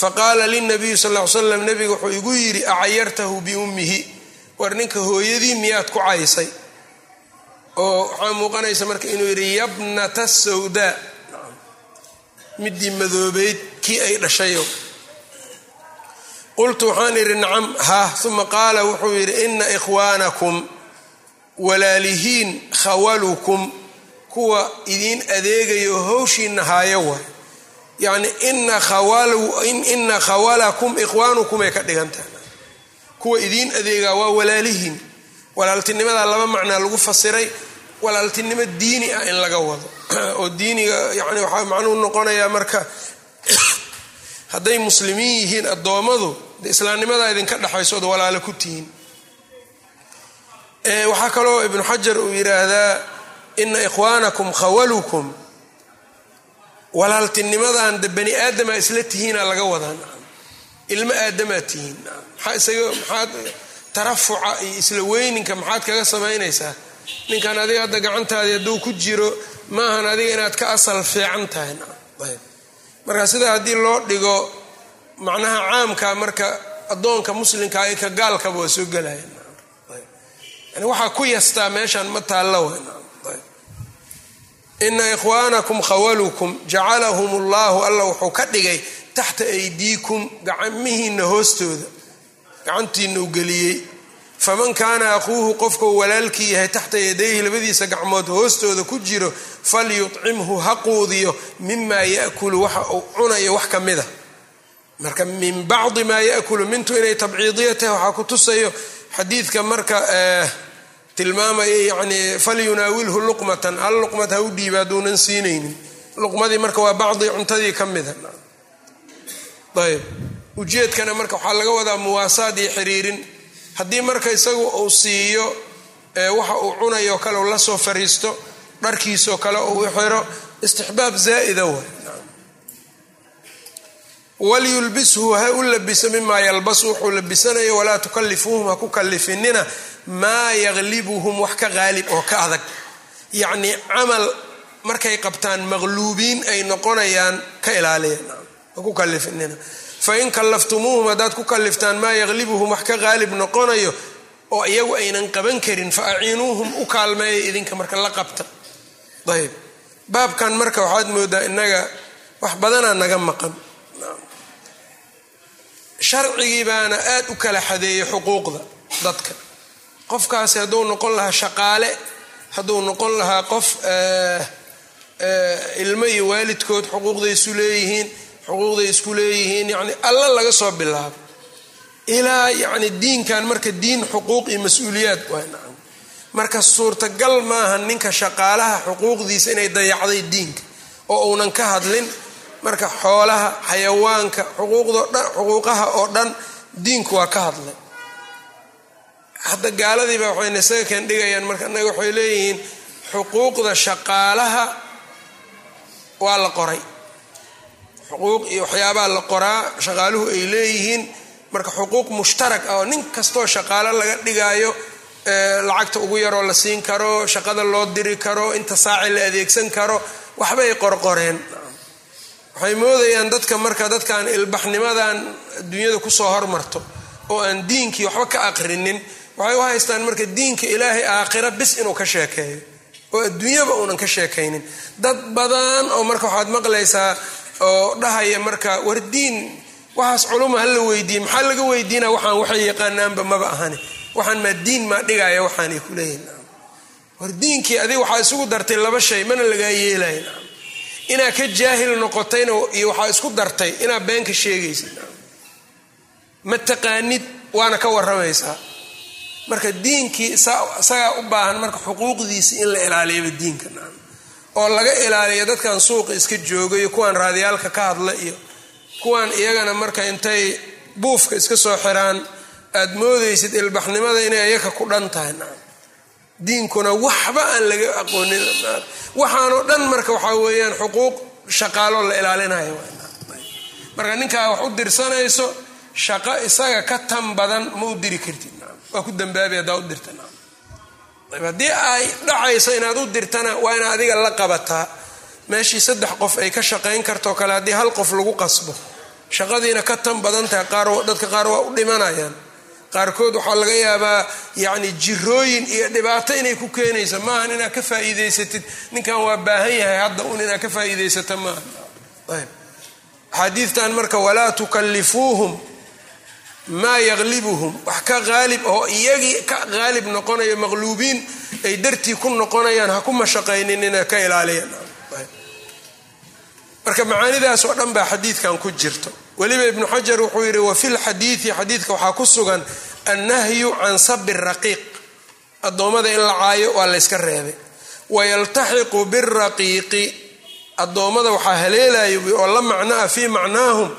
Faqaala linabiyi sal l slam nebigu wuxuu igu yidhi acayartahu biummihi war ninka hooyadii miyaad ku caysay oo waxaa muuqanaysa marka inuu yidhi yabnata sawdaa midii madoobeyd kii ay dhashayo qultu waxaan idhi nacam ha. Uma qaala wuxuu yidhi ina ikhwaanakum walaalihiin khawalukum. Kuwa idiin adeegayo howshiina haayo waay yacni ina khawalakum ikhwaanukum ay ka dhigantahay. Kuwa idiin adeegaa waa walaalihiin walaaltinimadaa laba macnaa lagu fasiray walaaltinimo diini ah in laga wado. Oo diiniga yani waxaa macnuhu noqonayaa marka hadday muslimiin yihiin addoommadu de islaamnimadaa idinka dhexayso od walaalo ku tihiin. Waxaa kaloo ibnu xajar uu yidhaahdaa ina ikhwaanakum khawalukum. Walaaltinimadan de bani aadamaa isla tihiina laga wadaa ilmo aadamaa tihiin tarafuca iyo isla weyninka maxaad kaga samaynaysaa? Ninkan adiga hadda gacantaadii hadduu ku jiro maahan adiga inaad ka asal fiican tahay. Marka sidaa haddii loo dhigo macnaha caamka marka addoonka muslimka iyo ka gaalkaba waa soo gelaya yani waxaa ku yastaa meeshan ma taalla ina ikhwaanakum khawalukum jacalahum allahu alla wuxuu ka dhigay taxta aydiikum gacmihiina hoostooda gacantiina u geliyey. Faman kaana aquuhu qofkau walaalkii yahay taxta yadayhi labadiisa gacmood hoostooda ku jiro falyucimhu ha quudiyo mimaa yakulu waxa uu cunayo wax ka mida. Marka min bacdi maa yakulu mintu inay tabciidiya tahay waxaa ku tusayo xadiidka marka tilmaamaya yani falyunaawilhu luqmatan hal luqmad ha u dhiiba hadduunan siinaynin. Luqmadii marka waa bacdi cuntadii ka mida. Ayb ujeedkana marka waxaa laga wadaa muwaasaad iyo xiriirin. Haddii marka isagu uu siiyo waxa uu cunayo kale u la soo fariisto dharkiisoo kale uu xiro istixbaab zaa'ida way walyulbishu ha u labiso mimaa yalbasu wuxuu labisanayo walaa tukalifuuhum ha ku kalifinina maa yaglibuhum wax ka qaalib oo ka adag. Yacnii camal markay qabtaan maqluubiin ay noqonayaan ka ilaaliya ha ku kalifinina fain kallaftumuuhum haddaad ku kaliftaan maa yaglibuhum wax ka qaalib noqonayo oo iyagu aynan qaban karin fa aciinuuhum u kaalmeeya idinka marka la qabta. Ayb baabkan marka waxaad moodaa inaga wax badanaa naga maqan. Sharcigii baana aad u kala xadeeyay xuquuqda dadka. Qofkaasi hadduu noqon lahaa shaqaale hadduu noqon lahaa qof ilmo iyo waalidkood xuquuqday isu leeyihiin xuquuqday isku leeyihiin yani alla laga soo bilaabo. Ilaa yani diinkan marka diin xuquuq iyo mas'uuliyaad marka suurtagal maaha ninka shaqaalaha xuquuqdiisa inay dayacday diinka oo uunan ka hadlin marka xoolaha xayawaanka xuquuqaha oo dhan diinku waa ka hadlay. Hadda gaaladiiba waxayna isaga keen dhigayaan marka annaga waxay leeyihiin xuquuqda shaqaalaha waa la qoray xuquuq iyo waxyaabaha la qoraa shaqaaluhu ay leeyihiin. Marka xuquuq mushtarak ah oo nin kastoo shaqaalo laga dhigaayo lacagta ugu yaroo la siin karo shaqada loo diri karo inta saaci la adeegsan karo waxbay qorqoreen. Waxay moodayaan dadka marka dadkan ilbaxnimadan adduunyada ku soo hormarto oo aan diinkii waxba ka aqrinin. Waxay u haystaan marka diinka ilaahay aakhira bis inuu ka sheekeeyo oo adduunyaba uunan ka sheekaynin. Dad badan oo marka waxaad maqlaysaa oo dhahaya marka war diin waxaas culuma hala weydiiye maxaa laga weydiina waxaan waxay yaqaanaanba maba ahani. Waxaan maa diin maa dhigaya waxaanay kuleeyihin war diinkii adiga waxaa isugu dartay laba shay mana lagaa yeelaya inaad ka jaahil noqotayna iyo waxaa isku dartay inaad beenka sheegaysid ma taqaanid waana ka waramaysaa marka diinkii isagaa u baahan marka xuquuqdiisi in la ilaaliyaba diinka oo laga ilaaliya dadkan suuqa iska jooga iyo kuwan raadiyaalka ka hadla iyo kuwan iyagana marka intay buufka iska soo xiraan aad moodaysid ilbaxnimada inay ayaka ku dhan tahay. Diinkuna waxba aan laga aqoonin. Waxaanoo dhan marka waxaa weeyaan xuquuq shaqaalo la ilaalinayo. Marka ninkaa wax u dirsanayso shaqo isaga ka tan badan ma u diri kartid. Waa ku dambaabi haddaa u dirta haddii ay dhacayso inaad u dirtana waa inaad adiga la qabataa. Meeshii saddex qof ay ka shaqayn kartoo kale haddii hal qof lagu qasbo. Shaqadiina ka tan badan tahay qaar dadka qaar waa u dhimanayaan. Qaarkood waxaa laga yaabaa yacni jirooyin iyo dhibaato inay ku keenaysa maahan inaad ka faa'iidaysatid. Ninkan waa baahan yahay hadda un inaad ka faa'iidaysata maaha ayb. Axaadiidtan marka walaa tukallifuuhum maa yaqlibuhum wax ka qaalib oo iyagii ka qaalib noqonayo maqluubiin ay dartii ku noqonayaan ha ku mashaqaynin inay ka ilaaliyaan. Marka macaanidaas oo dhan baa xadiidkan ku jirto. Weliba ibnu xajar wuxuu yidhi wa fi lxadiidi xadiidka waxaa ku sugan annahyu can sabi raqiiq. Addoommada in la caayo waa layska reebay. Wayaltaxiqu biraqiiqi addoommada waxaa haleelaya oo la macno ah fii macnaahum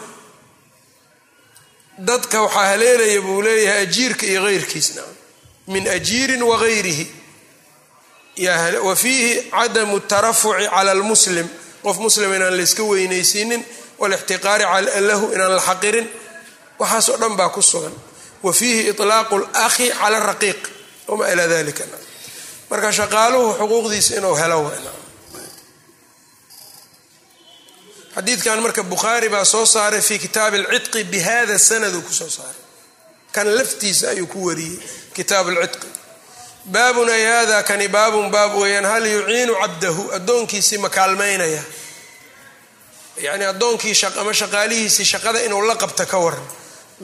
dadka waxaa haleelaya buu leeyahay ajiirka iyo heyrkiisna min ajiirin wagayrihi wa fiihi cadamu tarafuci cala lmuslim qof muslim inaan layska weynaysiinin walixtiqaari lahu inaan la xaqirin. Waxaasoo dhan baa ku sugan. Wa fiihi iطlaaqu اlakhi cala raqiiq. Wama ilaa dalika marka shaqaaluhu xuquuqdiisa inuu helo xadiidkan marka bukhaari baa soo saaray fi kitaabi alcidqi bihada sanad uu ku soo saaray. Kan laftiisa ayuu ku wariyey kitaab alcidqi baabun ay hada kani baabun baab weeyaan hal yuciinu cabdahu addoonkiisii ma kaalmaynaya. Yacni addoonkii ama shaqaalihiisii shaqada inuu la qabta ka waran.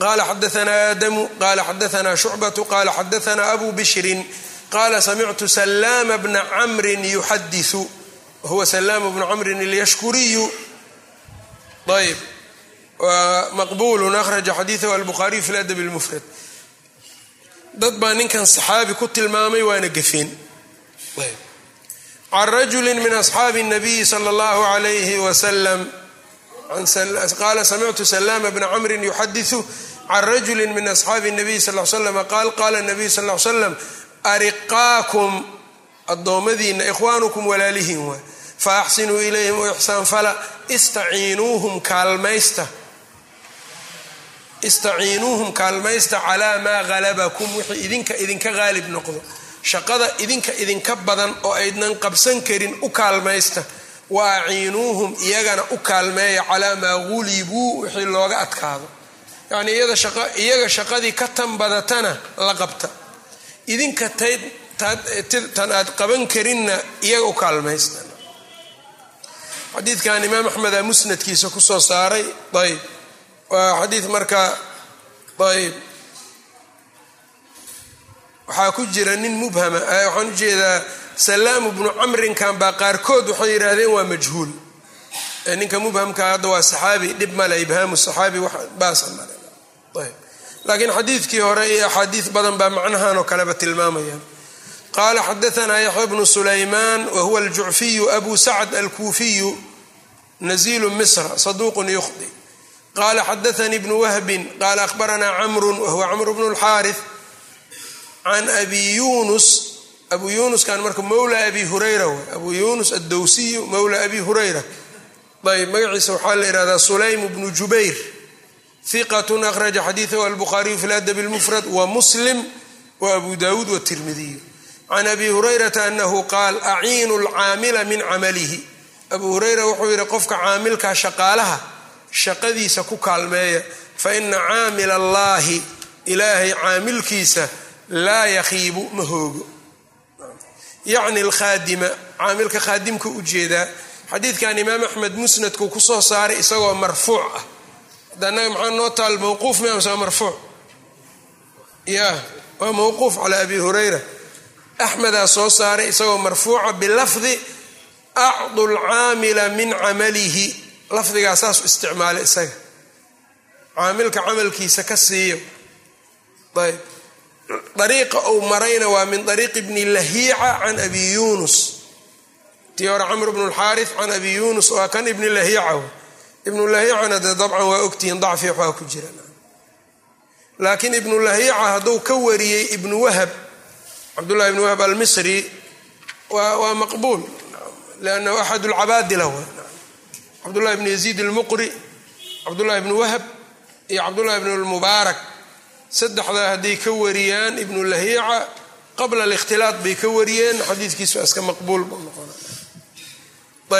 Qaala xadaanaa aadamu qaala xadaanaa shucbatu qaala xadaanaa abu bishrin qaala samictu salaama bna camrin yuxadiu wahuwa salaam bnu camrin alyashkuriyu ayb maqbulu akhraja xadiidahu albuhaariyu fi ladab lmufrad dad baa ninkan saxaabi ku tilmaamay waana gefeen can rajuli min asxaabi الnabiyi salى اllahu alayhi wasalam qaala samictu salaama bna camrin yuxadiثu can rajuli min asxaabi الnabiy sal slam qaal qaala الnabiyu sal slam ariqaakum addoommadiina ikhwaanukum walaalihiin waay faaxsinuu ilayhim u ixsaan fala istaciinuuhum kaalmaysta. Istaciinuuhum kaalmaysta calaa maa halabakum wixii idinka idinka qaalib noqdo. Shaqada idinka idinka badan oo aydnan qabsan karin u kaalmaysta. Wa aciinuuhum iyagana u kaalmeeya calaa maa gulibuu wixii looga adkaado. Yacnii iyaga shaqadii ka tan badatana la qabta. Idinka tan aad qaban karinna iyaga u kaalmaysta xadiidkan imaam axmeda musnadkiisa ku soo saaray ayb waa xadiid marka ayb waxaa ku jira nin mubhama waxaan u jeedaa salaamu bnu camrinkan baa qaarkood waxay yidhaahdeen waa majhuul. Ninka mubhamka hadda waa saxaabi dhib male ibhaamu saxaabi baasa male ayb laakiin xadiidkii hore iyo axaadiis badan baa macnahan oo kaleba tilmaamayaan qaala xadaanaa yaxya bnu sulaymaan wahuwa aljucfiyu abu sacd alkuufiyu nazilu misra saduuqun yukhdi qaala xadaanii bnu wahbin qaala ahbaranaa camrun wahuwa camru bnu lxaari can abi yunus abu yunuskan marka mowla abi hurayra w abu yunus addowsiyu mowla abi hurayra ayb magaciisa waxaa la ihahdaa sulaym bnu jubayr hiqatun akhraja xadiidahu albukhaariyu fi ladabi lmufrad wa muslim wa abu dawuud watirmidiyu can abi hurayrata anahu qaal aciinu lcaamila min camalihi abu hurayra wuxuu yidhi qofka caamilka shaqaalaha shaqadiisa ku kaalmeeya fa ina caamila allaahi ilaahay caamilkiisa laa yakhiibu ma hoogo yacni alkhaadima caamilka khaadimka u jeedaa xadiidkan imaam axmed musnadku ku soo saaray isagoo marfuuc ah hadda annaga maxaa noo taal mawquuf miamse marfuuc ya waa mawquuf calaa abi hurayra axmedaa soo saaray isagoo marfuuca bilafdi acdu lcaamila min camalihi lafdigaa saasu isticmaalay isaga caamilka camalkiisa ka siiyo ayb dariiqa uu marayna waa min dariiqi bni lahiica can abi yunus tii hore camr bnu lxaari can abi yunus waa kan ibni lahiica ibnu lahiicana dee dabcan waa ogtihiin dacfi waxaa ku jira laakiin ibnu lahiica hadduu ka wariyey ibnu wahab cabdullahi ibnu wahab almisri waa maqbuul liannahu axad lcabaadila w cabdullahi ibnu yaziid almuqri cabdullahi bnu wahab iyo cabdullahi bnu lmubaarak saddexdaa hadday ka wariyaan ibnu lahiica qabla alikhtilaat bay ka wariyeen. Xadiidkiisu iska maqbuul buu noqona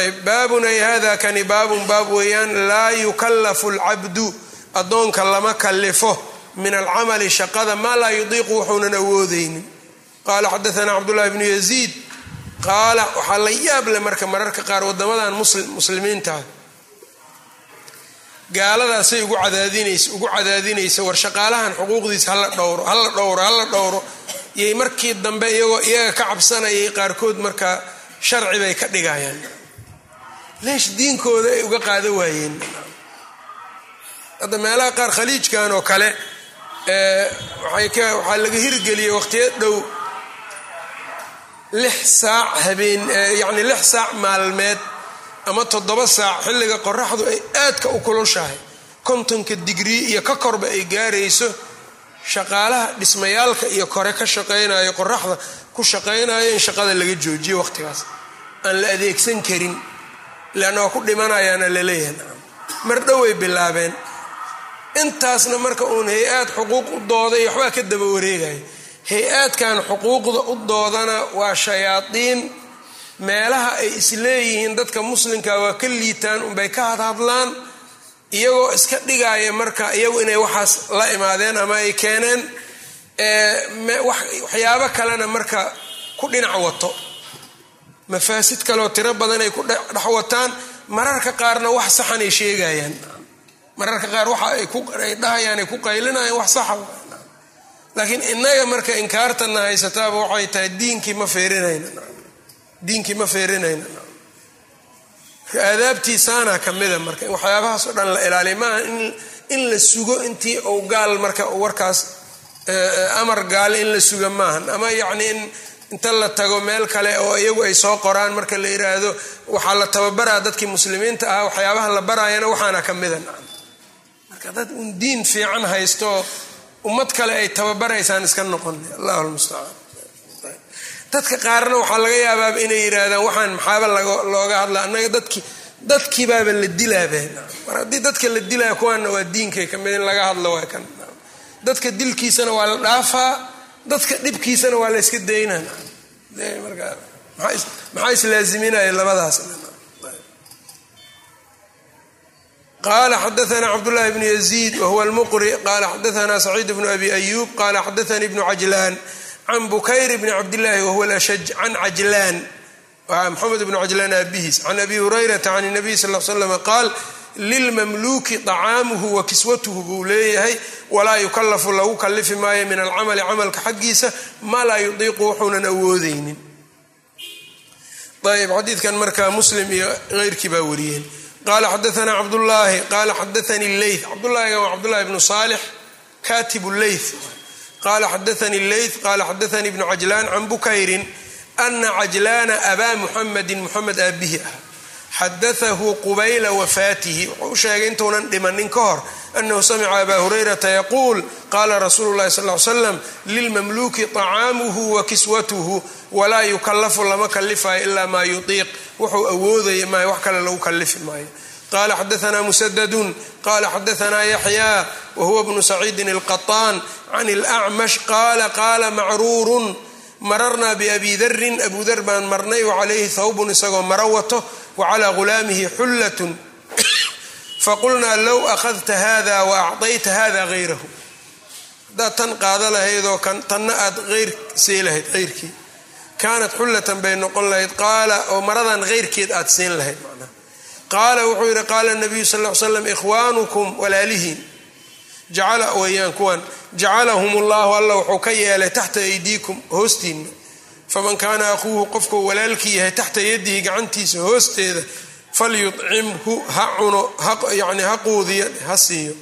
ayb baabun ay hada kani baabun baab weeyaan laa yukallafu alcabdu addoonka lama kallifo min alcamali shaqada maa laa qaala xadaana cabdullahi bnu yaziid qaala waxaa la yaab le marka mararka qaar waddamadan muslimiintaah gaaladaasay ugu cadaadinaysa ugu cadaadinaysa war shaqaalahan xuquuqdiisa hala dhowro hala dhowro hala dhowro yay markii dambe iyagoo iyaga ka cabsanayay qaarkood markaa sharci bay ka dhigayaan leesh diinkooda ay uga qaada waayeen hadda meelaha qaar khaliijkan oo kale waxaa laga hirgeliyey waqtiya dhow lix saac habeen yacni lix saac maalmeed ama toddoba saac xilliga qoraxdu ay aadka u kulushahay kontonka digrii iyo ka korba ay gaarayso shaqaalaha dhismayaalka iyo kore ka shaqaynayo qoraxda ku shaqaynayo in shaqada laga joojiyo waqtigaas. Aan la adeegsan karin leanna waa ku dhimanayaana la leeyahay mar dhoway bilaabeen. Intaasna marka uun hay'aad xuquuq u dooday waxbaa ka daba wareegaya hay'aadkan xuquuqda u doodana waa shayaadiin. Meelaha ay isleeyihiin dadka muslimka waa ka liitaan unbay ka hadhadlaan iyagoo iska dhigaya marka iyagu inay waxaas la imaadeen ama ay keeneen waxyaabo kalena marka ku dhinac wato. Mafaasid kaleoo tiro badan ay ku dhex wataan. Mararka qaarna wax saxanay sheegayaan. Mararka qaar waxa ay dhahayaan ay ku qaylinayaan wax saxa laakiin innaga marka inkaartana haysataaba waxay tahay diinkii ma feerinayna diinkii ma feerinayna aadaabtiisaana ka mida marka waxyaabahaas oo dhan la ilaaliya maaha in la sugo intii uu gaal marka warkaas amar gaal in la suga maahan ama yacni in inta la tago meel kale oo iyagu ay soo qoraan marka la yiraahdo waxaa la tababaraa dadkii muslimiinta ah waxyaabaha la baraayana waxaana ka mida. Marka dad un diin fiican haysto ummad kale ay tababaraysaan iska noqon. Allahu lmustacaan dadka qaarna waxaa laga yaabaaba inay yidhaahdaan waxaan maxaaba looga hadla annaga dadki dadkiibaaba la mar haddii dadka la dilaya kuwaana waa diinkay ka mid in laga hadlo waa kan. Dadka dilkiisana waa la dhaafaa dadka dhibkiisana waa la yska daynaa. Maxaa islaaziminaya labadaas qala xadaana cabdاllahi bn yaziid wahuwa almuqri qala xadaana saciid bnu abi ayub qala xadaanii bnu cajlaan can bukayr bni cabdillaahi wahuwa alashaj can cajlaan maxamed bnu cajlaan aabihiis can abi hurayrata can nabiy sal l slam qaal lilmamluuki طacaamuhu wa kiswatuhu buu leeyahay walaa yukallafu lagu kallifi maayo min alcamali camalka xaggiisa maa laa yudiiqu wuxuunan awoodeynin ayb xadiidkan marka muslim iyo heyrkii baa wariyeen qala xadaana cabdullaahi qala xadaanii leyth cabdullahiga waa cabdullahi bnu saalix katib leyth qala xadaanii leyth qala xadaanii bnu cajlaan can bukayrin ana cajlaana abaa muxamedin muxamed aabihi ah xadaahu qubayla wafaatihi wuxuu u sheegay intuunan dhimanin ka hor anahu samica abaa hurayrata yaquul qala rasuulu llahi sal l slam lilmamluuki طacaamuhu wa kiswatuhu walaa yukallafu lama kalifayo ilaa maa yudiiq wuxuu awoodaya maayo wax kale lagu kalifi maayo qala xadaana musadadun qala xadaana yaxya wahuwa bnu saciidin alqaطaan can اlacmash qala qala macruurun mararna biabi darin abu dar baan marnay wacalayhi thawbun isagoo maro wato wacalaa gulaamihi xullatun. Faqulnaa low akhadta hada wa acطayta hada hayrahu haddaad tan qaada lahaydoo tanna aad eyr sii lahayd heyrkii kaanat xullatan bay noqon lahayd qaala oo maradan heyrkeed aad siin lahayd manaa qaala wuxuu yidhi qaala nabiyu sal l slam ikhwaanukum walaalihiin. Jacala weyaan kuwan jacalahum ullahu alla wuxuu ka yeelay taxta aydiikum hoostiinna. Faman kaana aquuhu qofkuu walaalkii yahay taxta yadihi gacantiisa hoosteeda falyucimhu ha cuno yani ha quudiyo ha siiyo.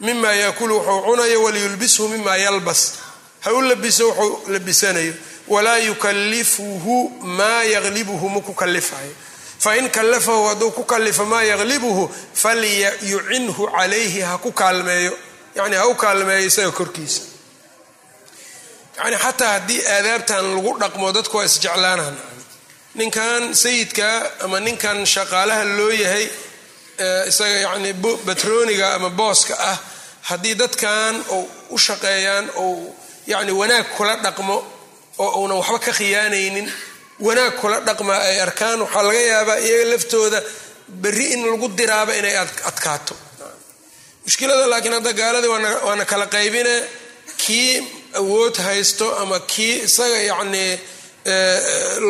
Mima yaakulu wuxuu cunayo waliyulbishu mima yalbas. Ha u labiso wuxuu labisanayo. Walaa yukallifuhu maa yaqlibuhu ma ku kalifayo fain kallafahu hadduu ku kallifo maa yaqlibuhu falyucinhu calayhi ha ku kaalmeeyo yani ha u kaalmeeyo isaga korkiisa. Yani xataa haddii aadaabtan lagu dhaqmo dadku waa isjeclaanaan. Ninkan sayidka ama ninkan shaqaalaha loo yahay isaga yacni batrooniga ama booska ah haddii dadkan ou u shaqeeyaan ou yacni wanaag kula dhaqmo oo uunan waxba ka khiyaanaynin wanaag kula dhaqma ay arkaan waxaa laga yaabaa iyaga laftooda berri in lagu diraaba inay adkaato mushkilada laakiin hadda gaaladii waana kala qaybine. Kii awood haysto ama kii isaga yacnii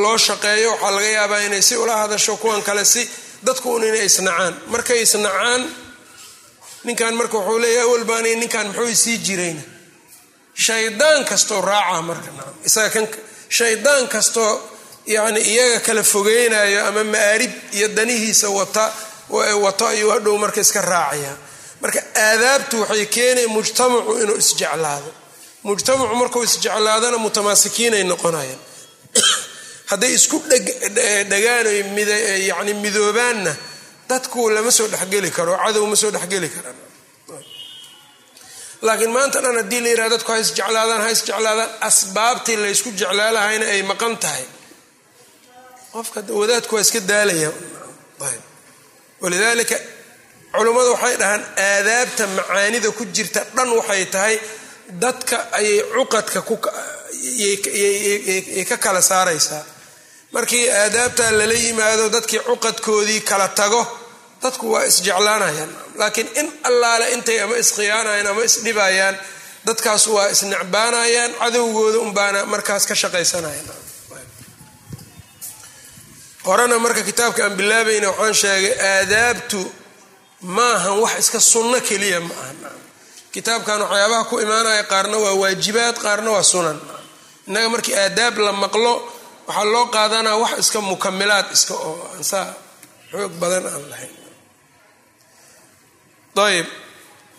loo shaqeeyo waxaa laga yaabaa inay si ula hadasho kuwan kale si dadku un inay isnacaan. Markay isnacaan ninkan marka wuxuu leeyahy awal ninkan muxuu isii jirayna? Shaydaan kastoo raacaa marka isaga kan shaydaan kastoo yacni iyaga kala fogeynayo ama ma'aarib iyo danihiisa wata wato ayuu hadhow marka iska raacaya marka aadaabtu waxay keenaya mujtamacu inuu isjeclaado. Mujtamacu markuu isjeclaadana mutamaasikiinay noqonayaan. Hadday isku dhagaan yani midoobaanna dadku lama soo dhexgeli karo cadow ma soo dhexgeli karaan. Laakiin maanta haddii la yiraha dadku ha isjeclaadaan ha isjeclaadaan asbaabtii laysku jeclaalahayna ay maqan tahay. Qofka wadaadku waa iska daalaya. Walidaalika culummadu waxay dhahaan aadaabta macaanida ku jirta dhan waxay tahay dadka ayay cuqadka yay ka kala saaraysaa. Markii aadaabta lala yimaado dadkii cuqadkoodii kala tago dadku waa isjeclaanayaan. Laakiin in allaale intay ama iskhiyaanayaan ama isdhibayaan dadkaas waa isnecbaanayaan cadowgooda unbaana markaas ka shaqaysanayaan horena marka kitaabka aan bilaabayna waxaan sheegay aadaabtu maahan wax iska sunno keliya ma aha kitaabkan waxyaabaha ku imaanaya qaarna waa waajibaad qaarna waa sunan. Innaga markii aadaab la maqlo waxaa loo qaadanaa wax iska mukamilaad iska oo ansaa xoog badan aan lahayn. Ayb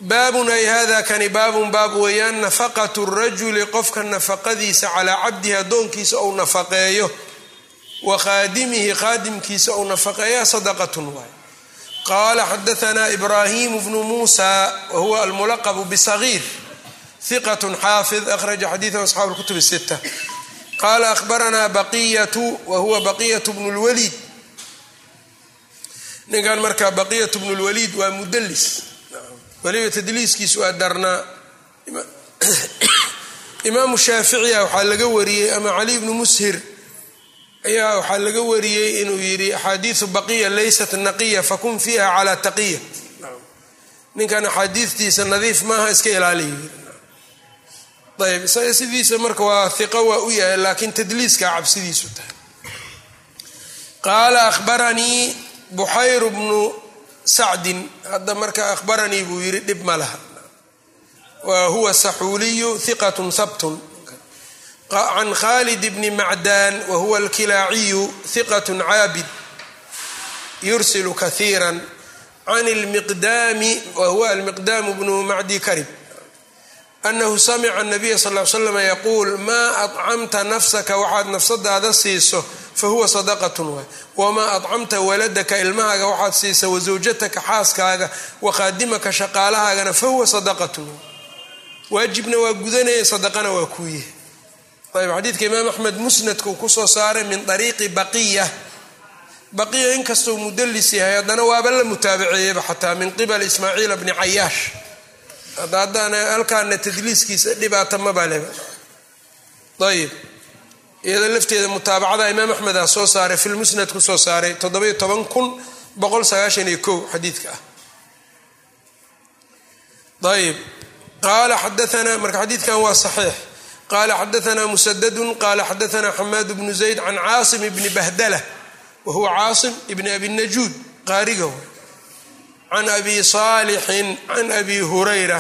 baabun ay hada kani baabun baab weeyaan nafaqatu rajuli qofka nafaqadiisa calaa cabdihi addoonkiisa ou nafaqeeyo. Wa khaadimihi khaadimkiisa ou nafaqeeya sadaqatun waay qala xadaana ibrahim bnu musa wahuwa almulaqbu bsagiir hiqat xaafid akhraja xadiidahu asxaabu lkutub sita qala ahbarana baqiyatu wahuwa baqiyat bnu lwaliid ninkan marka baqiyat bnu lwaliid waa mudlis weliba tadliiskiisu waa darnaa imaamu shaaficiya waxaa laga wariyey ama cali bnu mushir ayaa waxaa laga wariyey inuu yidhi axaadiiu baqiya laysat naqiya fakun fiiha calaa taqiya. Ninkan axaadiistiisa nadiif maaha iska ilaaliya ayb sidiisa marka waa hiqo waa u yahay laakiin tadliiska cabsidiisu tahay. Qaala ahbaranii buxayru bnu sacdin. Hadda marka ahbaranii buu yidhi dhib ma laha. Wa huwa saxuuliyu hiqatun habtun can khalid bni macdan wahuwa alkilaaciyu hiqat caabid yursilu kahiira can lmiqdaami wahuwa almiqdaamu bnu macdi karib anahu samica nabiya sal l slam yaquul maa acamta nafsaka waxaad nafsadaada siiso fahuwa sadaqatun waay wamaa acamta waladaka ilmahaaga waxaad siisa wasawjataka xaaskaaga wakhaadimaka shaqaalahaagana fahuwa sadaqatun waajibna waa gudanaya sadaqana waa kuuyahay ayb xadiidka imaam axmed musnadka uu ku soo saaray min ariiqi baqiya baqiya inkastau mudalis yahay haddana waaba la mutaabaceeyeyba xataa min qibali ismaaciila bni cayaash haddana halkaana tadliiskiisa dhibaata mabaleba ayib iyada lafteeda mutaabacada imaam axmed a soo saaray fi lmusnad ku soo saaray xadiidka ah ayb qaala xadaana marka xadiidkan waa saxiix qala xadaana musadadu qala xadaana xamaad bnu zayd can caasim bni bahdala wahuwa caasim bni abi najuud qaariga can abi saalixin can abi hurayra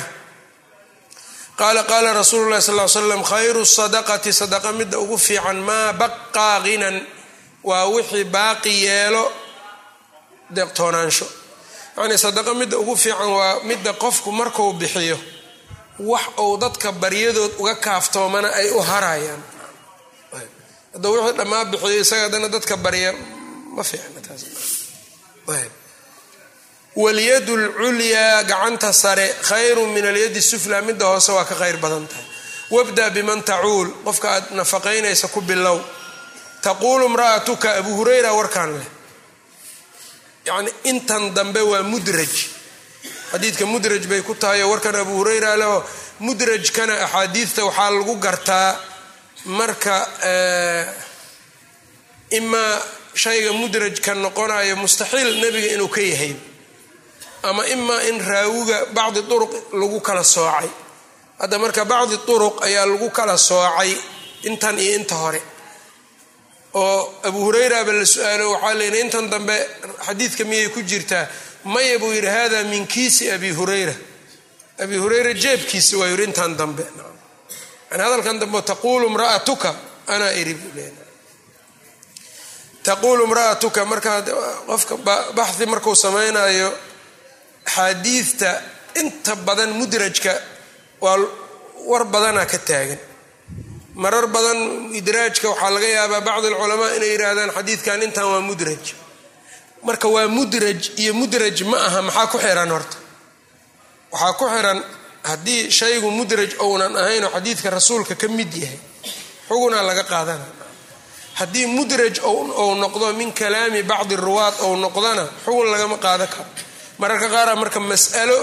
qaala qaala rasuulu lahi sal slam khayru sadaqati sadaqa midda ugu fiican maa baqaa ghinan waa wixii baaqi yeelo deeqtoonaansho yacnii sadaqa midda ugu fiican waa midda qofku marku bixiyo wax uu dadka baryadood uga kaaftoomana ay u harayaan. Hadda wixii dhammaa bixiyo isaga haddana dadka barya ma fiicna taas walyadu lculyaa gacanta sare khayrun min alyadi sufla midda hoose waa ka khayr badan tahay. Wabda biman tacuul qofka aad nafaqaynaysa ku bilow. Taquulu imra'atuka abu hurayra warkaan leh. Yacni intan dambe waa mudraj xadiidka mudraj bay ku tahay oo warkan abu hurayra leho mudrajkana axaadiidta waxaa lagu gartaa marka imaa shayga mudrajka noqonayo mustaxiil nebiga inuu ka yahay ama imaa in raawiga bacdi turuq lagu kala soocay. Hadda marka bacdi turuq ayaa lagu kala soocay intan iyo inta hore. Oo abu hurayraba la su'aalo waxaa leyihi intan dambe xadiidka miyay ku jirtaa maya buu yidhi hada min kiisi abi hurayra. Abi hurayra jeebkiisa waa yidhi intan dambe. Hadalkan dambe taquulu mraatuka anaa iri taquulu mraatuka markaa qofka baxhi markuu samaynayo axaadiidta inta badan mudrajka waa war badanaa ka taagan. Marar badan idraajka waxaa laga yaabaa bacd alculamaa inay yidhaahdaan xadiidkan intan waa mudraj marka waa mudraj iyo mudraj ma aha maxaa ku xiran horta? Waxaa ku xiran haddii shaygu mudraj ounan ahaynoo xadiidka rasuulka ka mid yahay xugunaa laga qaadana. Haddii mudraj ou noqdo min kalaami bacdi ruwaad ou noqdona xugun lagama qaadan karo. Mararka qaara marka mas'alo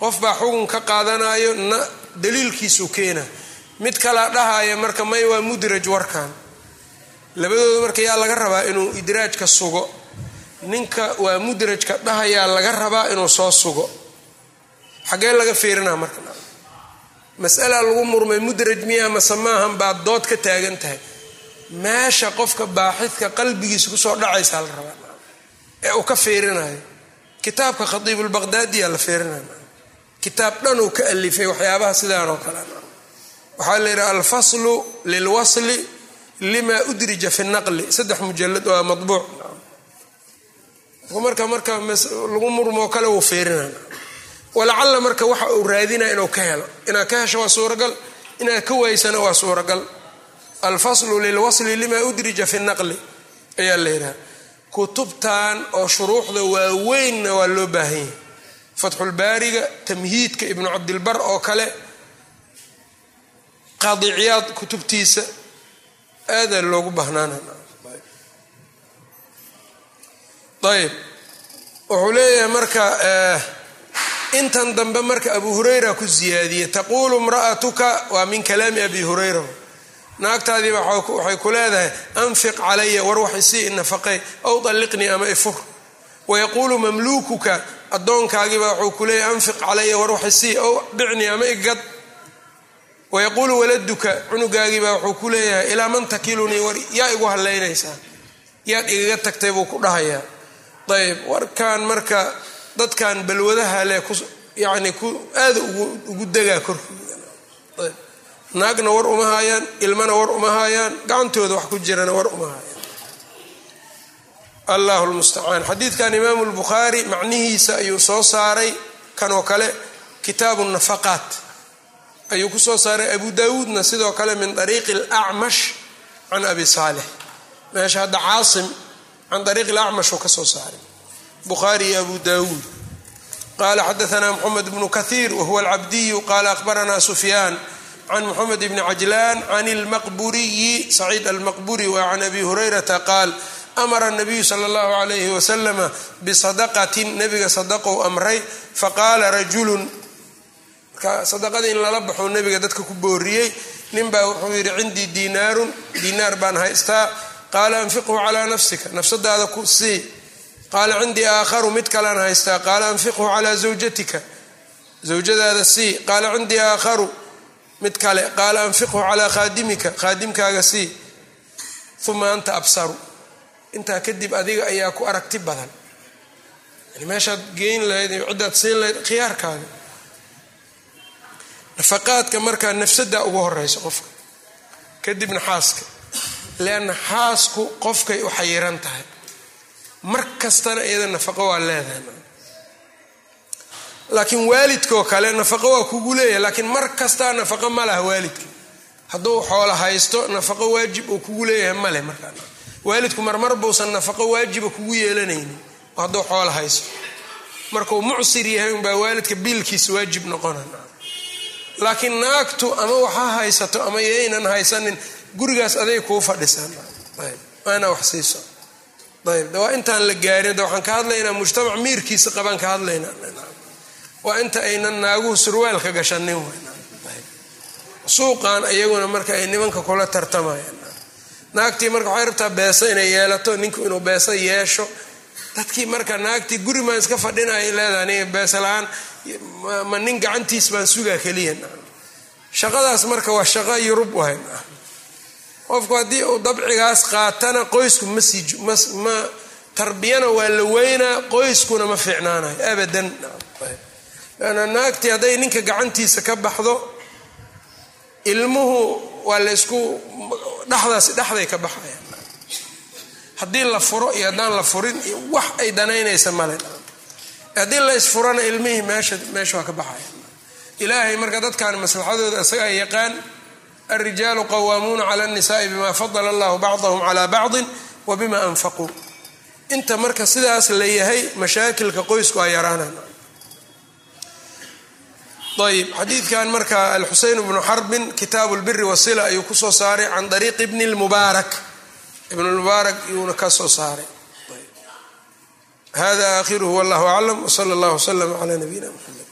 qof baa xugun ka qaadanayo na daliilkiisu keena mid kalaa dhahaya marka may waa mudraj warkan labadooda marka yaa laga rabaa inuu idraajka sugo ninka waa mudrajka dhahayaa laga rabaa inuu soo sugo. Xagee laga fiirinaa marka. Mas'alaa lagu murmay mudraj miyaa mase maahan baad dood ka taagan tahay. Meesha qofka baaxidka qalbigiisa ku soo dhacaysaa la rabaa. Ee uu ka fiirinayo. Kitaabka khatiibulbaqdaadiyaa la fiirinaya kitaab dhan uu ka alifay waxyaabaha sidaan oo kale. Waxaa la yidhaha alfaslu lilwasli lima udrija fi naqli. Saddex mujalad waa mabuuc marka marka lagu murmoo kale wuu fiirinaa walacalla marka waxa uu raadinaya inuu ka helo. Inaad ka hesho waa suuragal. Inaad ka waysana waa suuragal. Alfaslu lilwasli lima udrija fi naqli ayaa la yidhaha kutubtan oo shuruuxda waaweynna waa loo baahan yahay. Fatxulbaariga tamhiidka ibnu cabdilbar oo kale qaadiciyaad kutubtiisa aadaa loogu bahnaana ayb. Wuxuu leeyahay marka intan dambe marka abu hurayra ku ziyaadiyey taquulu imra'atuka waa min kalaami abi hurayra. Naagtaadiiba waxay ku leedahay anfiq calaya war wax isii nafaqey aw dalliqnii ama ifur wayaquulu mamluukuka addoonkaagiiba wuxuu ku leeyahay anfiq calaya war wax isii aw bicnii ama igad wayaquulu waladuka cunugaagiibaa wuxuu ku leeyahay ilaa man takilunii war yaa igu halaynaysaa yaad igaga tagtay buu ku dhahayaa ayb warkan marka dadkan balwadaha leh yani aada ugu degaa korkooda. Naagna war uma haayaan ilmana war uma haayaan gacantooda wax ku jirana war uma haayaan allahu lmustacaan xadiidkan imaamu lbukhaari macnihiisa ayuu soo saaray kanoo kale kitaabu nafaqaat. Ayuu ku soo saaray abu daawuudna sidoo kale min ariiqi alacmash can abi saalix. Meesha hadda caasim can ariiqi alacmash uu ka soo saaray bukhaari iyo abu daawuud qala xadaana moxamed bnu kahiir wahuwa alcabdiyu qala ahbarana sufyaan can moxamed bni cajlaan can almaqburiyi saciid almaqburi wa can abi hurayrata qaal amara nabiyu sala allahu alayhi wasalama bisadaqatin nabiga sadaqou amray faqaala rajulun marka sadaqada in lala baxo nabiga dadka ku booriyey ninbaa wuxuu yidhi cindii diinaarun diinaar baan haystaa qaala anfiqhu calaa nafsika nafsadaada ku sii. Qaala cindii aakharu mid kalaan haystaa. Qaala anfiqhu calaa zawjatika zawjadaada sii. Qaala cindii aakharu mid kale. Qaala anfiqhu calaa khaadimika khaadimkaaga sii. Uma anta absaru. Intaa kadib adiga ayaa ku aragti badan. Yani meeshaad geyn lahayd ciddaad siin lahayd khiyaarkaaga. Nafaqaadka markaa nafsadaa ugu horeysa qofka. Kadibna xaaska leanna xaasku qofkay u xayiran tahay mar kastana iyada nafaqo waa leedahay laakiin waalidkoo kale nafaqo waa kugu leeyahay laakiin mar kastaa nafaqo ma laha waalidka hadduu xoola haysto nafaqo waajib uu kugu leeyahay male markaa waalidku marmar buusan nafaqo waajiba kugu yeelanaynin hadduu xoola haysto markuu mucsir yahay unbaa waalidka biilkiisa waajib noqona laakiin naagtu ama waxaa haysato ama yaynan haysanin gurigaas aday kuu fadhisaan waana wax siiso. Ayb waa intaan la gaarin waxaan ka hadlaynaa mujtamac miirkiisa qabaan ka hadlaynaa. Waa inta aynan naaguhu surwaalka gashanin suuqan iyaguna marka ay nimanka kula tartamayaan. Naagtii marka waxay rabtaa beeso inay yeelato ninku inuu beeso yeesho. Dadkii marka naagtii guri maan iska fadhinaya leedaha aniga beesa la'aan ma nin gacantiis baan sugaa keliya shaqadaas marka waa shaqo yurub wahay qofku haddii uu dabcigaas qaatana qoysku ma tarbiyana waa la weynaa qoyskuna ma fiicnaanayo abadan. Ana naagtii hadday ninka gacantiisa ka baxdo ilmuhu waa la ysku dhexdaas dhexday ka baxaya. Haddii la furo iyo haddaan la furin iyo wax ay danaynaysa male haddii la isfurana ilmihii meesha meesha waa ka baxaya. Ilaahay marka dadkan maslaxadooda isagaa yaqaan alrijaalu qawaamuuna cala annisaai bima fadala allahu bacdahum calaa bacdin wa bima anfaquu inta marka sidaas la yahay mashaakilka qoysku a yaraanaan ayb xadiidkan marka alxuseyn bnu xarbin kitaabu lbiri wasila ayuu ku soo saaray can ariiqi ibni lmubaarak ibn lmubaarak iyuuna ka soo saaray hada aakhiruhu wallahu aclam wsala allah wslama cala nabiyina mxamed